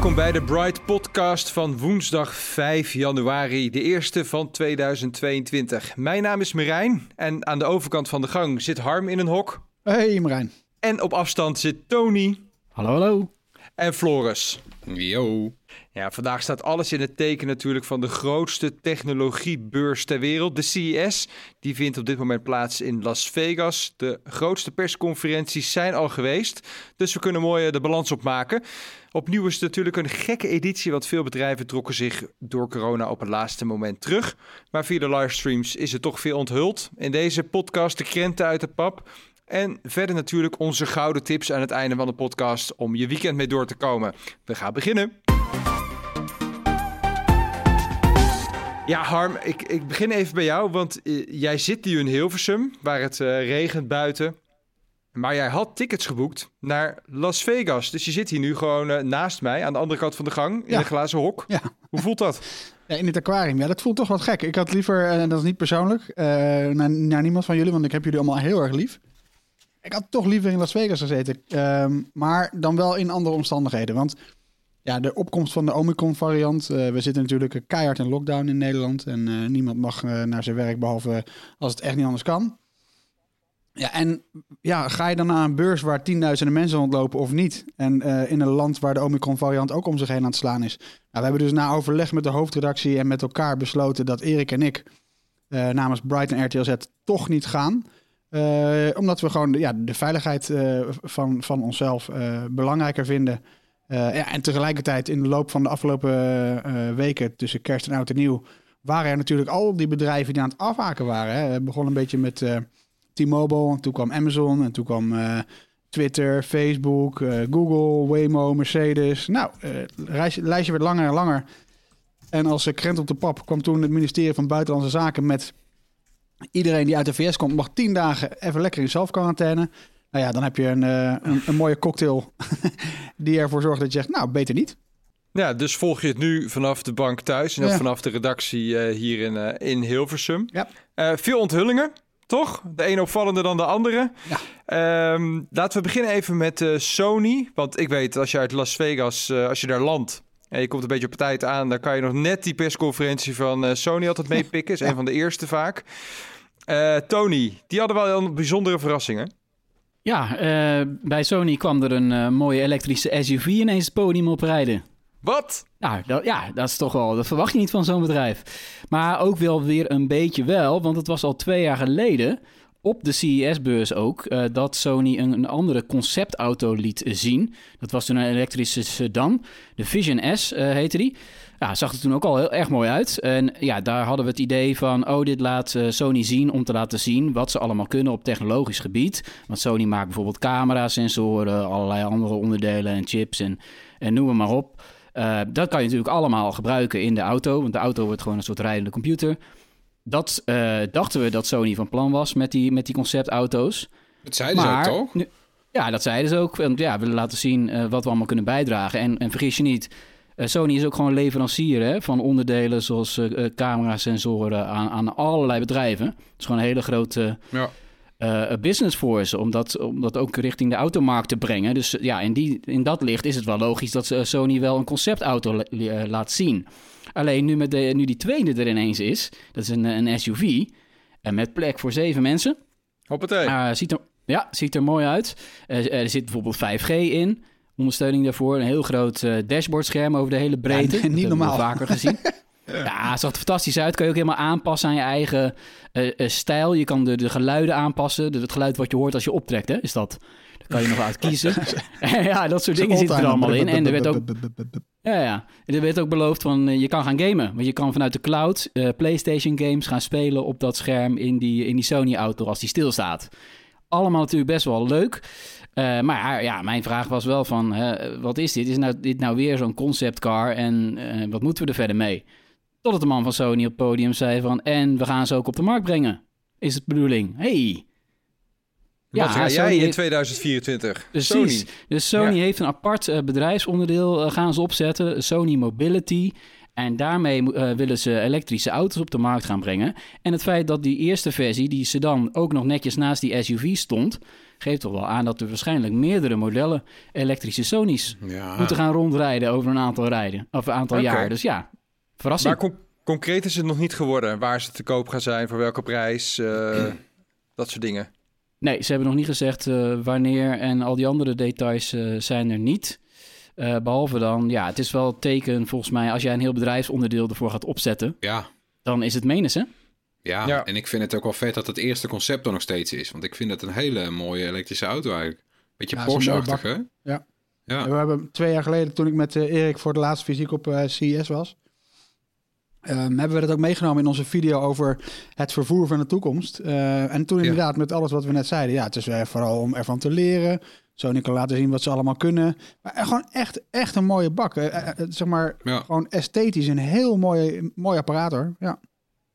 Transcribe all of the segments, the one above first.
Welkom bij de Bright Podcast van woensdag 5 januari, de eerste van 2022. Mijn naam is Marijn en aan de overkant van de gang zit Harm in een hok. Hey Marijn. En op afstand zit Tony Hallo, hallo. en Floris. Yo. Ja, vandaag staat alles in het teken natuurlijk van de grootste technologiebeurs ter wereld, de CES. Die vindt op dit moment plaats in Las Vegas. De grootste persconferenties zijn al geweest, dus we kunnen mooi eh, de balans opmaken. Opnieuw is het natuurlijk een gekke editie, want veel bedrijven trokken zich door corona op het laatste moment terug. Maar via de livestreams is er toch veel onthuld. In deze podcast de krenten uit de pap. En verder natuurlijk onze gouden tips aan het einde van de podcast om je weekend mee door te komen. We gaan beginnen. Ja, Harm, ik, ik begin even bij jou, want eh, jij zit nu in Hilversum, waar het eh, regent buiten. Maar jij had tickets geboekt naar Las Vegas. Dus je zit hier nu gewoon eh, naast mij, aan de andere kant van de gang, in Ja. een glazen hok. Ja. Hoe voelt dat? Ja, in het aquarium. Ja, dat voelt toch wat gek. Ik had liever, en dat is niet persoonlijk, naar, naar niemand van jullie, want ik heb jullie allemaal heel erg lief. Ik had toch liever in Las Vegas gezeten. Ehm, maar dan wel in andere omstandigheden. Want ja, de opkomst van de Omicron-variant. eh, we zitten natuurlijk keihard in lockdown in Nederland. En eh, niemand mag eh, naar zijn werk, behalve als het echt niet anders kan. Ja, en ja, ga je dan naar een beurs waar tienduizenden mensen rondlopen of niet? En in een land waar de Omicron-variant ook om zich heen aan het slaan is. Nou, we hebben dus na overleg met de hoofdredactie en met elkaar besloten dat Erik en ik namens Brighton RTLZ toch niet gaan. Omdat we gewoon ja, de veiligheid van, van onszelf belangrijker vinden. Eh, ja, en tegelijkertijd in de loop van de afgelopen eh, weken tussen kerst en oud en nieuw... waren er natuurlijk al die bedrijven die aan het afhaken waren. Hè. Het begon een beetje met eh, T-Mobile, en toen kwam Amazon en toen kwam... eh, Twitter, Facebook, eh, Google, Waymo, Mercedes. Nou, eh, het lijstje, lijstje werd langer en langer. En als krent op de pap kwam toen het ministerie van Buitenlandse Zaken met... iedereen die uit de VS komt mag tien dagen even lekker in zelfquarantaine. Nou ja, dan heb je een, eh, een, een mooie cocktail die ervoor zorgt dat je zegt, nou, beter niet. Ja, dus volg je het nu vanaf de bank thuis en Ja. vanaf de redactie eh, hier in, eh, in Hilversum. Ja. Veel onthullingen, toch? De een opvallender dan de andere. Ja. Ehm, laten we beginnen even met Sony. Want ik weet, als je uit Las Vegas, als je daar landt... en je komt een beetje op tijd aan... dan kan je nog net die persconferentie van Sony altijd meepikken. Is een van de eerste vaak. Tony, die hadden wel een bijzondere verrassingen. Ja, eh, bij Sony kwam er een eh, mooie elektrische SUV ineens het podium oprijden. Wat? Nou, dat, ja, dat is toch wel, dat verwacht je niet van zo'n bedrijf. Maar ook wel weer een beetje wel, want het was al twee jaar geleden, op de CES-beurs ook, eh, dat Sony een, een andere conceptauto liet zien. Dat was toen een elektrische sedan, de Vision S heette die. Ja, zag er toen ook al heel erg mooi uit. En ja, daar hadden we het idee van, oh, dit laat eh, Sony zien om te laten zien wat ze allemaal kunnen op technologisch gebied. Want Sony maakt bijvoorbeeld camera's, sensoren, allerlei andere onderdelen en chips en, en noem maar op. Uh, dat kan je natuurlijk allemaal gebruiken in de auto, want de auto wordt gewoon een soort rijdende computer. Dat uh, dachten we dat Sony van plan was met die, met die conceptauto's. Dat zeiden maar, ze ook, toch? Nu, ja, dat zeiden ze ook. Want ja, we willen laten zien uh, wat we allemaal kunnen bijdragen. En, en vergis je niet, Sony is ook gewoon leverancier hè, van onderdelen zoals uh, camera, sensoren aan, aan allerlei bedrijven. Het is gewoon een hele grote ja. eh, business voor ze. Om dat, om dat ook richting de automarkt te brengen. Dus eh, ja, in, die, in dat licht is het wel logisch dat eh, Sony wel een conceptauto eh, laat zien. Alleen nu, met de, nu die tweede er ineens is, dat is een, een SUV. En met plek voor zeven mensen. Hoppatee. Eh, ziet er, ja, ziet er mooi uit. Eh, er zit bijvoorbeeld 5G in. Ondersteuning daarvoor. Een heel groot eh, dashboardscherm over de hele breedte. Ja, niet normaal. vaker gezien. ja, het zag er fantastisch uit. Kan je ook helemaal aanpassen aan je eigen eh, eh, stijl. Je kan de, de geluiden aanpassen. De- het geluid wat je hoort als je optrekt, hè, is dat. Daar kan je nog uit kiezen. ja, dat soort dingen zitten er allemaal in. En er werd ook ja, ja. En er werd ook beloofd van je kan gaan gamen. Want je kan vanuit de cloud PlayStation games gaan spelen op dat scherm in die, in die Sony auto als die stilstaat. Allemaal natuurlijk best wel leuk. Eh, maar ja, mijn vraag was wel van wat is dit? Is nou, dit nou weer zo'n conceptcar en eh, wat moeten we er verder mee? Totdat de man van Sony op het podium zei van en we gaan ze ook op de markt brengen. Is het de bedoeling? Hey, Wat ga jij in heeft- 2024? Precies. Sony. Dus Sony Ja. heeft een apart eh, bedrijfsonderdeel gaan ze opzetten, Sony Mobility. En daarmee willen ze elektrische auto's op de markt gaan brengen. En het feit dat die eerste versie, die sedan, ook nog netjes naast die SUV stond, geeft toch wel aan dat er waarschijnlijk meerdere modellen elektrische Sony's Ja. moeten gaan rondrijden over een aantal rijden, of een aantal jaar. Dus ja, verrassing. Maar con- concreet is het nog niet geworden. Waar ze te koop gaan zijn, voor welke prijs, eh, dat soort dingen. Nee, ze hebben nog niet gezegd eh, wanneer en al die andere details eh, zijn er niet. Eh, behalve dan, ja, het is wel teken volgens mij, als jij een heel bedrijfsonderdeel ervoor gaat opzetten, Ja. dan is het menens, hè? Ja. Ja. en ik vind het ook wel vet dat het eerste concept er nog steeds is. Want ik vind het een hele mooie elektrische auto eigenlijk. Beetje Ja, Porsche-achtig, hè? Ja. Ja. We hebben twee jaar geleden, toen ik met eh, Erik voor de laatste fysiek op eh, CES was, ehm, hebben we dat ook meegenomen in onze video over het vervoer van de toekomst. Eh, en toen inderdaad, met alles wat we net zeiden, ja, het is vooral om ervan te leren. Sony kan laten zien wat ze allemaal kunnen. Maar gewoon echt, echt een mooie bak. Zeg maar, gewoon esthetisch een heel mooi, mooi apparaat hoor. Ja.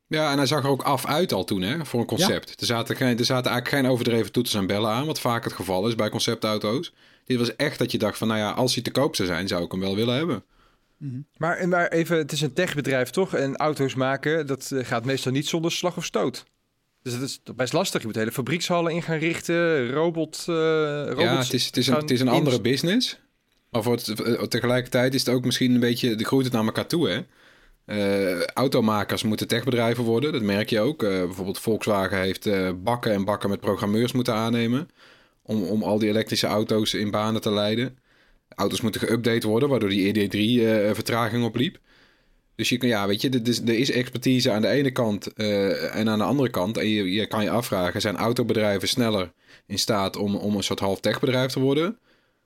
Ja, en hij zag er ook af uit al toen, hè, voor een concept. Er, zaten geen, er zaten eigenlijk geen overdreven toeters en bellen aan, wat vaak het geval is bij conceptauto's. Dit was echt dat je dacht van, nou ja, als hij te koop zou zijn, zou ik hem wel willen hebben. Maar, maar even, het is een techbedrijf toch? En auto's maken, dat eh, gaat meestal niet zonder slag of stoot. Dus dat is best lastig. Je moet hele fabriekshallen in gaan richten, robot, eh robots ja, het is, het is een, het is een andere business. Maar voor het, eh, tegelijkertijd is het ook misschien een beetje, de groeit het naar elkaar toe, hè. Eh, automakers moeten techbedrijven worden, dat merk je ook. Eh, bijvoorbeeld Volkswagen heeft eh, bakken en bakken met programmeurs moeten aannemen... Om, om al die elektrische auto's in banen te leiden. Auto's moeten geüpdate worden, waardoor die ED3 eh, vertraging opliep. Dus je kan, ja, weet je, er is, er is expertise aan de ene kant en aan de andere kant. En je, je kan je afvragen, zijn autobedrijven sneller in staat om, om een soort half techbedrijf te worden?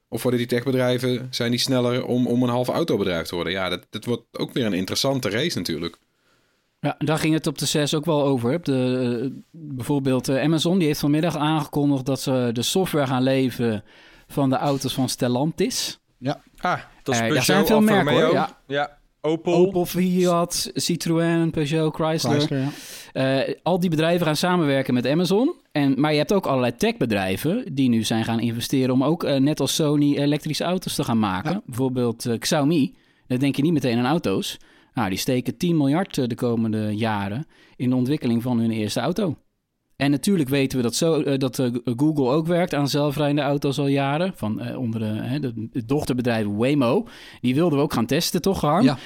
Of worden die techbedrijven, zijn die sneller om, om een half autobedrijf te worden? Ja, dat, dat wordt ook weer een interessante race natuurlijk. Ja, daar ging het op de CES ook wel over. De, eh, bijvoorbeeld eh, Amazon die heeft vanmiddag aangekondigd dat ze de software gaan leveren van de auto's van Stellantis. Ah, dat is Peugeot, daar zijn veel merken, hoor, ja. ja. Opel. Opel, Fiat, Citroën, Peugeot, Chrysler. Chrysler, ja. Eh, al die bedrijven gaan samenwerken met Amazon. En, maar je hebt ook allerlei techbedrijven die nu zijn gaan investeren om ook, eh, net als Sony, elektrische auto's te gaan maken. Ja. Bijvoorbeeld eh, Xiaomi. Dan denk je niet meteen aan auto's. Nou, die steken 10 miljard de komende jaren in de ontwikkeling van hun eerste auto. En natuurlijk weten we dat, zo, eh, dat eh, Google ook werkt aan zelfrijdende auto's al jaren. Van, eh, onder de, het dochterbedrijf Waymo. Die wilden we ook gaan testen, toch Harm? Ja.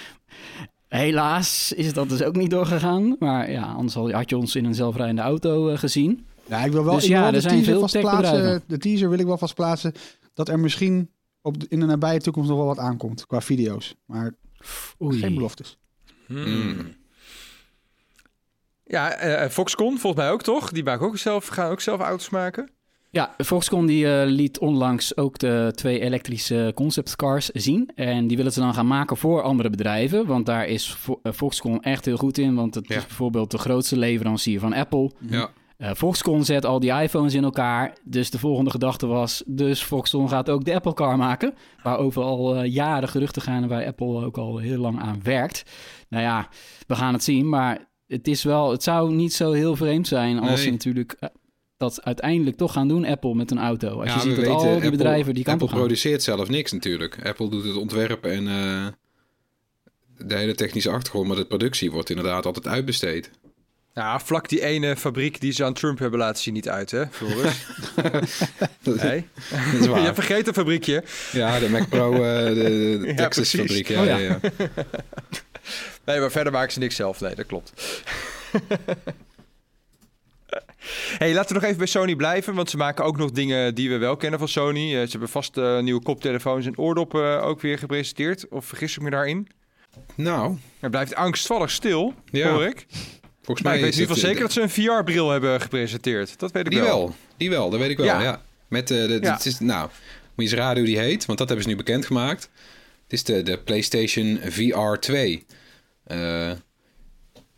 Helaas is dat dus ook niet doorgegaan. Maar ja, anders had had je ons in een zelfrijdende auto gezien. Ja, ik wil wel, Dus ik ja, er de zijn teaser veel vast plaatsen. De teaser wil ik wel vast plaatsen dat er misschien op de- in de nabije toekomst nog wel wat aankomt qua video's. Maar Oei. geen beloftes. Hmm. Ja, eh, Foxconn volgens mij ook toch? Die maken ook zelf, gaan ook zelf auto's maken. Ja, Foxconn die eh, liet onlangs ook de twee elektrische conceptcars zien. En die willen ze dan gaan maken voor andere bedrijven. Want daar is Fo- eh, Foxconn echt heel goed in. Want het Ja. is bijvoorbeeld de grootste leverancier van Apple. Ja, Eh, Foxconn zet al die iPhones in elkaar. Dus de volgende gedachte was... dus Foxconn gaat ook de Apple Car maken. Waarover al eh, jaren geruchten gaan... en waar Apple ook al heel lang aan werkt. Nou ja, we gaan het zien. Maar het, is wel, het zou niet zo heel vreemd zijn... als Nee. ze natuurlijk eh, dat uiteindelijk toch gaan doen... Apple met een auto. Als Ja, je ziet dat al die Apple- bedrijven die kant Apple op gaan. produceert zelf niks natuurlijk. Apple doet het ontwerp en eh, de hele technische achtergrond, maar de productie wordt inderdaad altijd uitbesteed. Nou, vlak die ene fabriek die ze aan Trump hebben laten zien niet uit, hè, Floris? nee? Dat is waar. Je vergeet een fabriekje. Ja, de Mac Pro, eh, de, de Ja, Texas fabriek. Ja, Oh, ja. ja. Ja, Nee, maar verder maken ze niks zelf. Nee, dat klopt. hey, laten we nog even bij Sony blijven, want ze maken ook nog dingen die we wel kennen van Sony. Eh, ze hebben vast eh, nieuwe koptelefoons en oordoppen ook weer gepresenteerd. Of vergis ik me daarin? Nou, Het blijft angstvallig stil, Ja. hoor ik. volgens Maar mij ik weet in ieder geval zeker dat ze een VR-bril hebben gepresenteerd. Dat weet ik Die wel. wel, die wel, dat weet ik wel, Ja. ja. Met de, de, Ja. het is, nou, moet je eens raden hoe die heet, want dat hebben ze nu bekendgemaakt. Het is de, de PlayStation VR 2. Eh,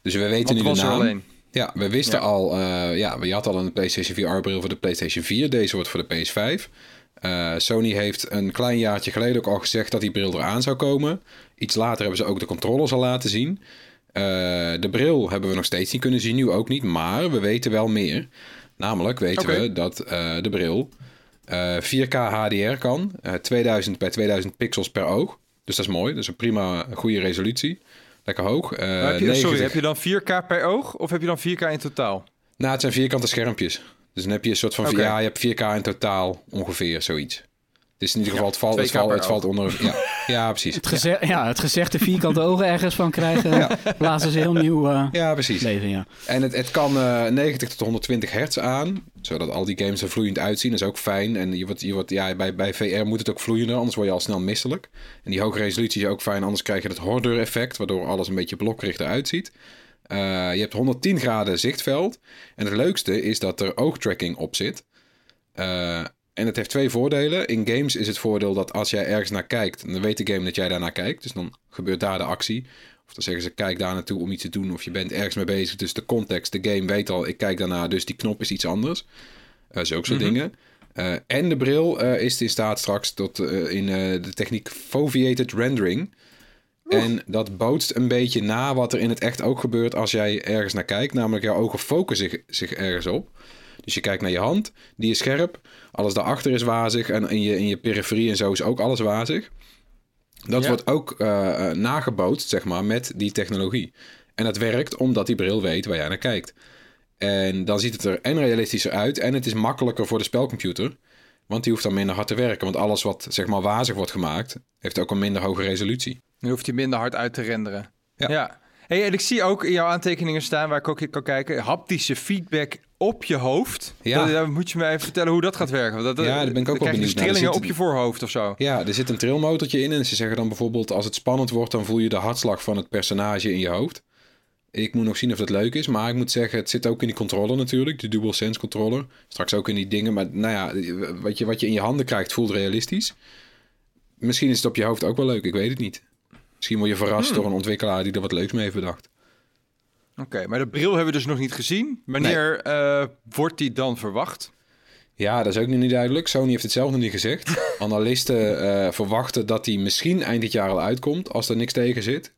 dus we weten nu was de er naam. alleen. Ja, we wisten Ja. al, eh, ja, je had al een PlayStation VR-bril voor de PlayStation 4. Deze wordt voor de PS5. Eh, Sony heeft een klein jaartje geleden ook al gezegd dat die bril eraan zou komen. Iets later hebben ze ook de controllers al laten zien. De bril hebben we nog steeds niet kunnen zien, nu ook niet. Maar we weten wel meer. Namelijk weten we dat de bril eh, 4K HDR kan. eh, 2000 bij 2000 pixels per oog. Dus dat is mooi. Dat is een prima, goede resolutie. Lekker hoog. Eh, Maar heb je, sorry, 90 heb je dan 4K per oog of heb je dan 4K in totaal? nou, het zijn vierkante schermpjes. Dus dan heb je een soort van... Ja, je hebt 4K in totaal ongeveer, zoiets. Het is in ieder geval... Het valt, het 2K valt, per het valt onder... Ja, ja precies. Het, geze ja, het gezegde vierkante ogen ergens van krijgen, blazen ze heel nieuw eh, Ja, precies. leven, ja. En het, het kan eh, 90 tot 120 hertz aan. Zodat al die games er vloeiend uitzien. Dat is ook fijn. En je wordt, je wordt, ja, bij, bij VR moet het ook vloeiender. Anders word je al snel misselijk. En die hoge resolutie is ook fijn. Anders krijg je het horror effect. Waardoor alles een beetje blokkerig eruit ziet. Eh, je hebt 110 graden zichtveld. En het leukste is dat er oogtracking op zit. Eh, en het heeft twee voordelen. In games is het voordeel dat als jij ergens naar kijkt, dan weet de game dat jij daarnaar kijkt. Dus dan gebeurt daar de actie. Of dan zeggen ze, kijk daar naartoe om iets te doen. Of je bent ergens mee bezig. Dus de context, de game weet al, ik kijk daarna. Dus die knop is iets anders. Uh, zulke soort dingen. Uh, en de bril uh, is in staat straks tot uh, in de techniek foveated rendering. En dat bootst een beetje na wat er in het echt ook gebeurt als jij ergens naar kijkt. Namelijk jouw ogen focussen zich, zich ergens op. Dus je kijkt naar je hand, die is scherp. Alles daarachter is wazig. En in je, in je periferie en zo is ook alles wazig. Dat ja. wordt ook uh, nagebootst, zeg maar, met die technologie. En dat werkt omdat die bril weet waar jij naar kijkt. En dan ziet het er en realistischer uit en het is makkelijker voor de spelcomputer. Want die hoeft dan minder hard te werken. Want alles wat zeg maar wazig wordt gemaakt, heeft ook een minder hoge resolutie. Dan hoeft hij minder hard uit te renderen. Ja. ja. Hey, en ik zie ook in jouw aantekeningen staan, waar ik ook in kan kijken, haptische feedback op je hoofd. Ja. Dan moet je me even vertellen hoe dat gaat werken. Dat, ja, daar ben ik ook wel benieuwd naar. trillingen op je voorhoofd of zo. Ja, er zit een trilmotortje in en ze zeggen dan bijvoorbeeld als het spannend wordt, dan voel je de hartslag van het personage in je hoofd. Ik moet nog zien of dat leuk is, maar ik moet zeggen, het zit ook in die controller natuurlijk, de DualSense controller. Straks ook in die dingen, maar nou ja, wat je, wat je in je handen krijgt voelt realistisch. Misschien is het op je hoofd ook wel leuk, ik weet het niet. Misschien word je verrast hmm. door een ontwikkelaar die er wat leuks mee heeft bedacht. Oké, okay, maar de bril hebben we dus nog niet gezien. Wanneer nee. uh, wordt die dan verwacht? Ja, dat is ook nog niet duidelijk. Sony heeft het zelf nog niet gezegd. Analisten uh, verwachten dat die misschien eind dit jaar al uitkomt, als er niks tegen zit.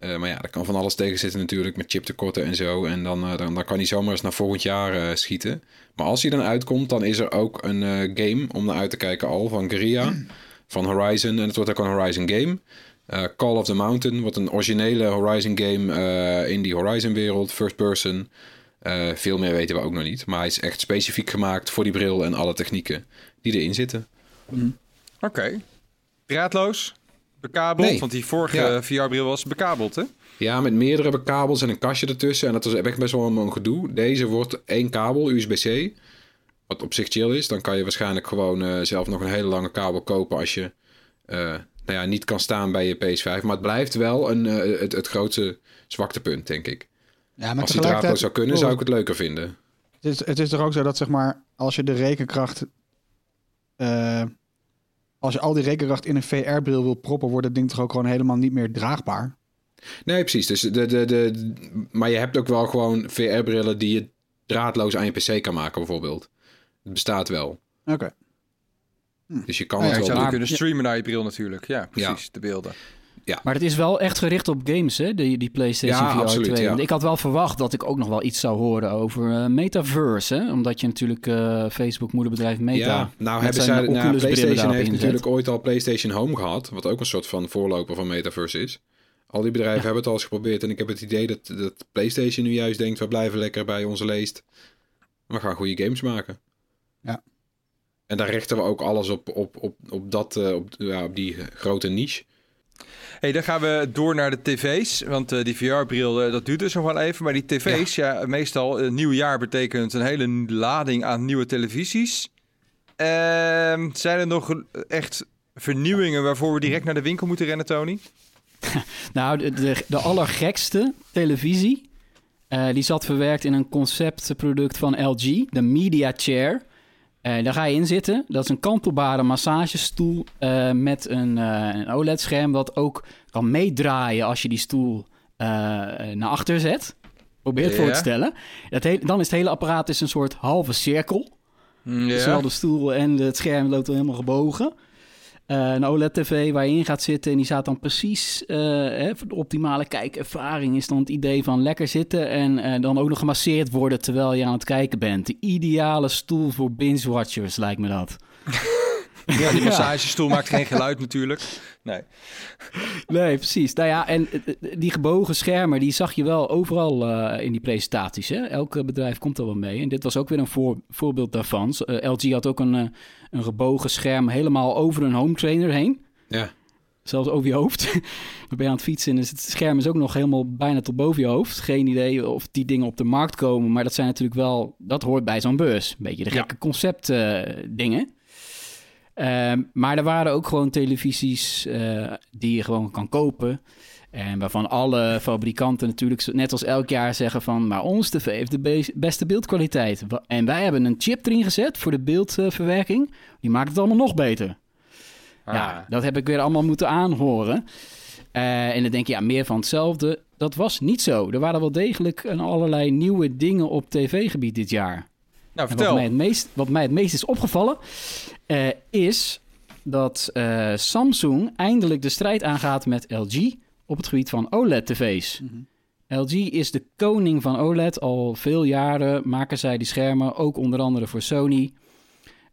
Uh, maar ja, er kan van alles tegen zitten natuurlijk, met chiptekorten en zo. En dan, dan, dan kan hij zomaar eens naar volgend jaar schieten. Maar als hij dan uitkomt, dan is er ook een game om naar uit te kijken al van Guerrilla, van Horizon. En het wordt ook een Horizon game. Uh, Call of the Mountain wordt een originele Horizon game uh, in die Horizon wereld, first person. Uh, veel meer weten we ook nog niet. Maar hij is echt specifiek gemaakt voor die bril en alle technieken die erin zitten. Mm. Oké. Okay. Draadloos? Bekabeld? Nee. Want die vorige ja. VR-bril was bekabeld, hè? Ja, met meerdere kabels en een kastje ertussen. En dat was echt best wel een gedoe. Deze wordt één kabel, USB-C. Wat op zich chill is. Dan kan je waarschijnlijk gewoon zelf nog een hele lange kabel kopen als je nou ja, niet kan staan bij je PS5. Maar het blijft wel een, uh, het, het grootste zwaktepunt, denk ik. Ja, maar als die draadloos zou kunnen, zou ik het leuker vinden. Het is, het is toch ook zo dat, zeg maar, als je de rekenkracht... Uh, als je al die rekenkracht in een VR-bril wil proppen... wordt het ding toch ook gewoon helemaal niet meer draagbaar? Nee, precies. Dus de, de, de, maar je hebt ook wel gewoon VR-brillen... die je draadloos aan je PC kan maken, bijvoorbeeld. Het bestaat wel. Oké. Okay. Dus je kan ja, het je wel zou kunnen streamen naar je bril natuurlijk. Ja, precies, ja. de beelden. Ja. Maar het is wel echt gericht op games, hè? Die, die PlayStation ja, VR absoluut, 2. Ja. Want ik had wel verwacht dat ik ook nog wel iets zou horen over uh, Metaverse, hè? Omdat je natuurlijk uh, Facebook moederbedrijf Meta. Ja, nou hebben zij, nou, PlayStation heeft natuurlijk ooit al PlayStation Home gehad, wat ook een soort van voorloper van Metaverse is. Al die bedrijven Ja. hebben het al eens geprobeerd. En ik heb het idee dat, dat PlayStation nu juist denkt... we blijven lekker bij onze leest. We gaan goede games maken. Ja. En daar richten we ook alles op, op, op, op, dat, eh, op, ja, op die grote niche. Hey, dan gaan we door naar de tv's. Want eh, die VR-bril, eh, dat duurt dus nog wel even. Maar die tv's, ja, meestal een nieuw jaar betekent een hele lading aan nieuwe televisies. Ehm, zijn er nog echt vernieuwingen waarvoor we direct naar de winkel moeten rennen, Tony? Nou, de, de, de allergekste televisie, eh, die zat verwerkt in een conceptproduct van LG, de Media Chair. Eh, daar ga je in zitten. Dat is een kantelbare massagestoel eh, met een, eh, een OLED-scherm... dat ook kan meedraaien als je die stoel naar achter zet. Probeer het voor te stellen. Dat dan is het hele apparaat is een soort halve cirkel. Zowel de stoel en het scherm loopt helemaal gebogen. Eh, een OLED-tv waar je in gaat zitten en die staat dan precies... eh, hè, voor de optimale kijkervaring is dan het idee van lekker zitten... en eh, dan ook nog gemasseerd worden terwijl je aan het kijken bent. De ideale stoel voor binge-watchers, lijkt me dat. Ja, die massagestoel maakt geen geluid natuurlijk. Nee. Nee, precies. Nou ja, en die gebogen schermen, die zag je wel overal in die presentaties. Hè? Elke bedrijf komt er wel mee. En dit was ook weer een voor, voorbeeld daarvan. LG had ook een, een gebogen scherm helemaal over een home trainer heen. Ja. Zelfs over je hoofd. Dan ben je aan het fietsen en is het scherm is ook nog helemaal bijna tot boven je hoofd. Geen idee of die dingen op de markt komen. Maar dat zijn natuurlijk wel, dat hoort bij zo'n beurs. Een beetje de gekke concept eh, dingen. Ehm, maar er waren ook gewoon televisies eh, die je gewoon kan kopen. En waarvan alle fabrikanten natuurlijk net als elk jaar zeggen van... maar ons tv heeft de be- beste beeldkwaliteit. Wa- En wij hebben een chip erin gezet voor de beeldverwerking. Die maakt het allemaal nog beter. Ja, dat heb ik weer allemaal moeten aanhoren. Eh, en dan denk je, ja, meer van hetzelfde. Dat was niet zo. Er waren wel degelijk een allerlei nieuwe dingen op tv-gebied dit jaar. Nou, En wat vertel. mij het meest, wat mij het meest is opgevallen, eh, is dat eh, Samsung eindelijk de strijd aangaat met LG op het gebied van OLED-tv's. LG is de koning van OLED. Al veel jaren maken zij die schermen, ook onder andere voor Sony.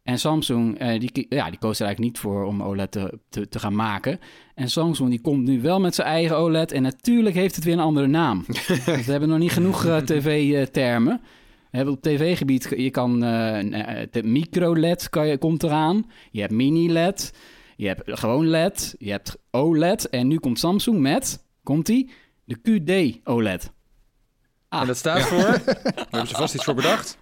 En Samsung, eh, die, ja, die koos er eigenlijk niet voor om OLED te, te, te gaan maken. En Samsung die komt nu wel met zijn eigen OLED. En natuurlijk heeft het weer een andere naam. We hebben nog niet genoeg eh, tv-termen. Hebben op tv-gebied, je kan eh, de micro-LED kan je, komt eraan. Je hebt mini-LED. Je hebt gewoon LED. Je hebt OLED. En nu komt Samsung met, komt-ie, de QD-OLED. Ah, En dat staat voor... Daar hebben ze vast iets voor bedacht.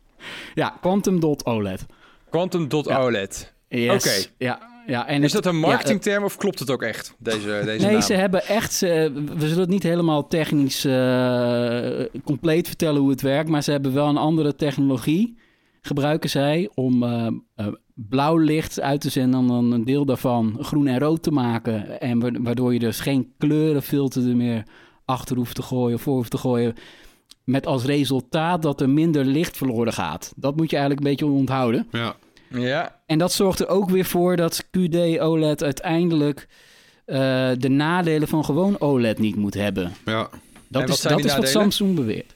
ja, Quantum Dot OLED. Quantum dot Ja. OLED. Yes. Oké. Ja, ja, en Is het- dat een ja, marketingterm of klopt het ook echt, deze, deze Nee, naam? ze hebben echt. ze- we zullen het niet helemaal technisch eh, compleet vertellen hoe het werkt, maar ze hebben wel een andere technologie. Gebruiken zij om eh, eh, blauw licht uit te zenden en dan een deel daarvan groen en rood te maken. En wa- waardoor je dus geen kleurenfilter er meer achter hoeft te gooien of voor hoeft te gooien. Met als resultaat dat er minder licht verloren gaat. Dat moet je eigenlijk een beetje onthouden. Ja. Ja, En dat zorgt er ook weer voor dat QD OLED uiteindelijk eh, de nadelen van gewoon OLED niet moet hebben. ja. Dat En wat is, zijn dat die is wat? Samsung beweert.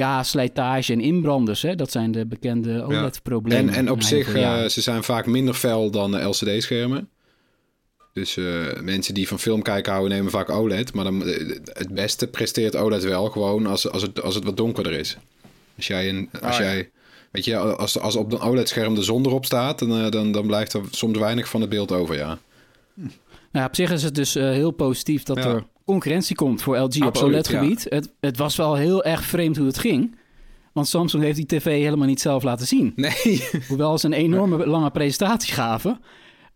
Ja, slijtage en inbranders, hè? dat zijn de bekende OLED-problemen. En, en op zich, eh, jaren. ze zijn vaak minder fel dan de LCD-schermen. Dus eh, mensen die van film kijken houden, nemen vaak OLED. Maar dan, eh, het beste presteert OLED wel gewoon als, als, het, als het wat donkerder is. Als jij, een, als Ah, ja. jij weet je, als, als op een OLED-scherm de zon erop staat, dan, eh, dan, dan blijft er soms weinig van het beeld over, ja. Nou, op zich is het dus eh, heel positief dat Ja. er concurrentie komt voor LG op OLED-gebied. Het, het was wel heel erg vreemd hoe het ging. Want Samsung heeft die tv helemaal niet zelf laten zien. Nee. Hoewel ze een enorme lange presentatie gaven,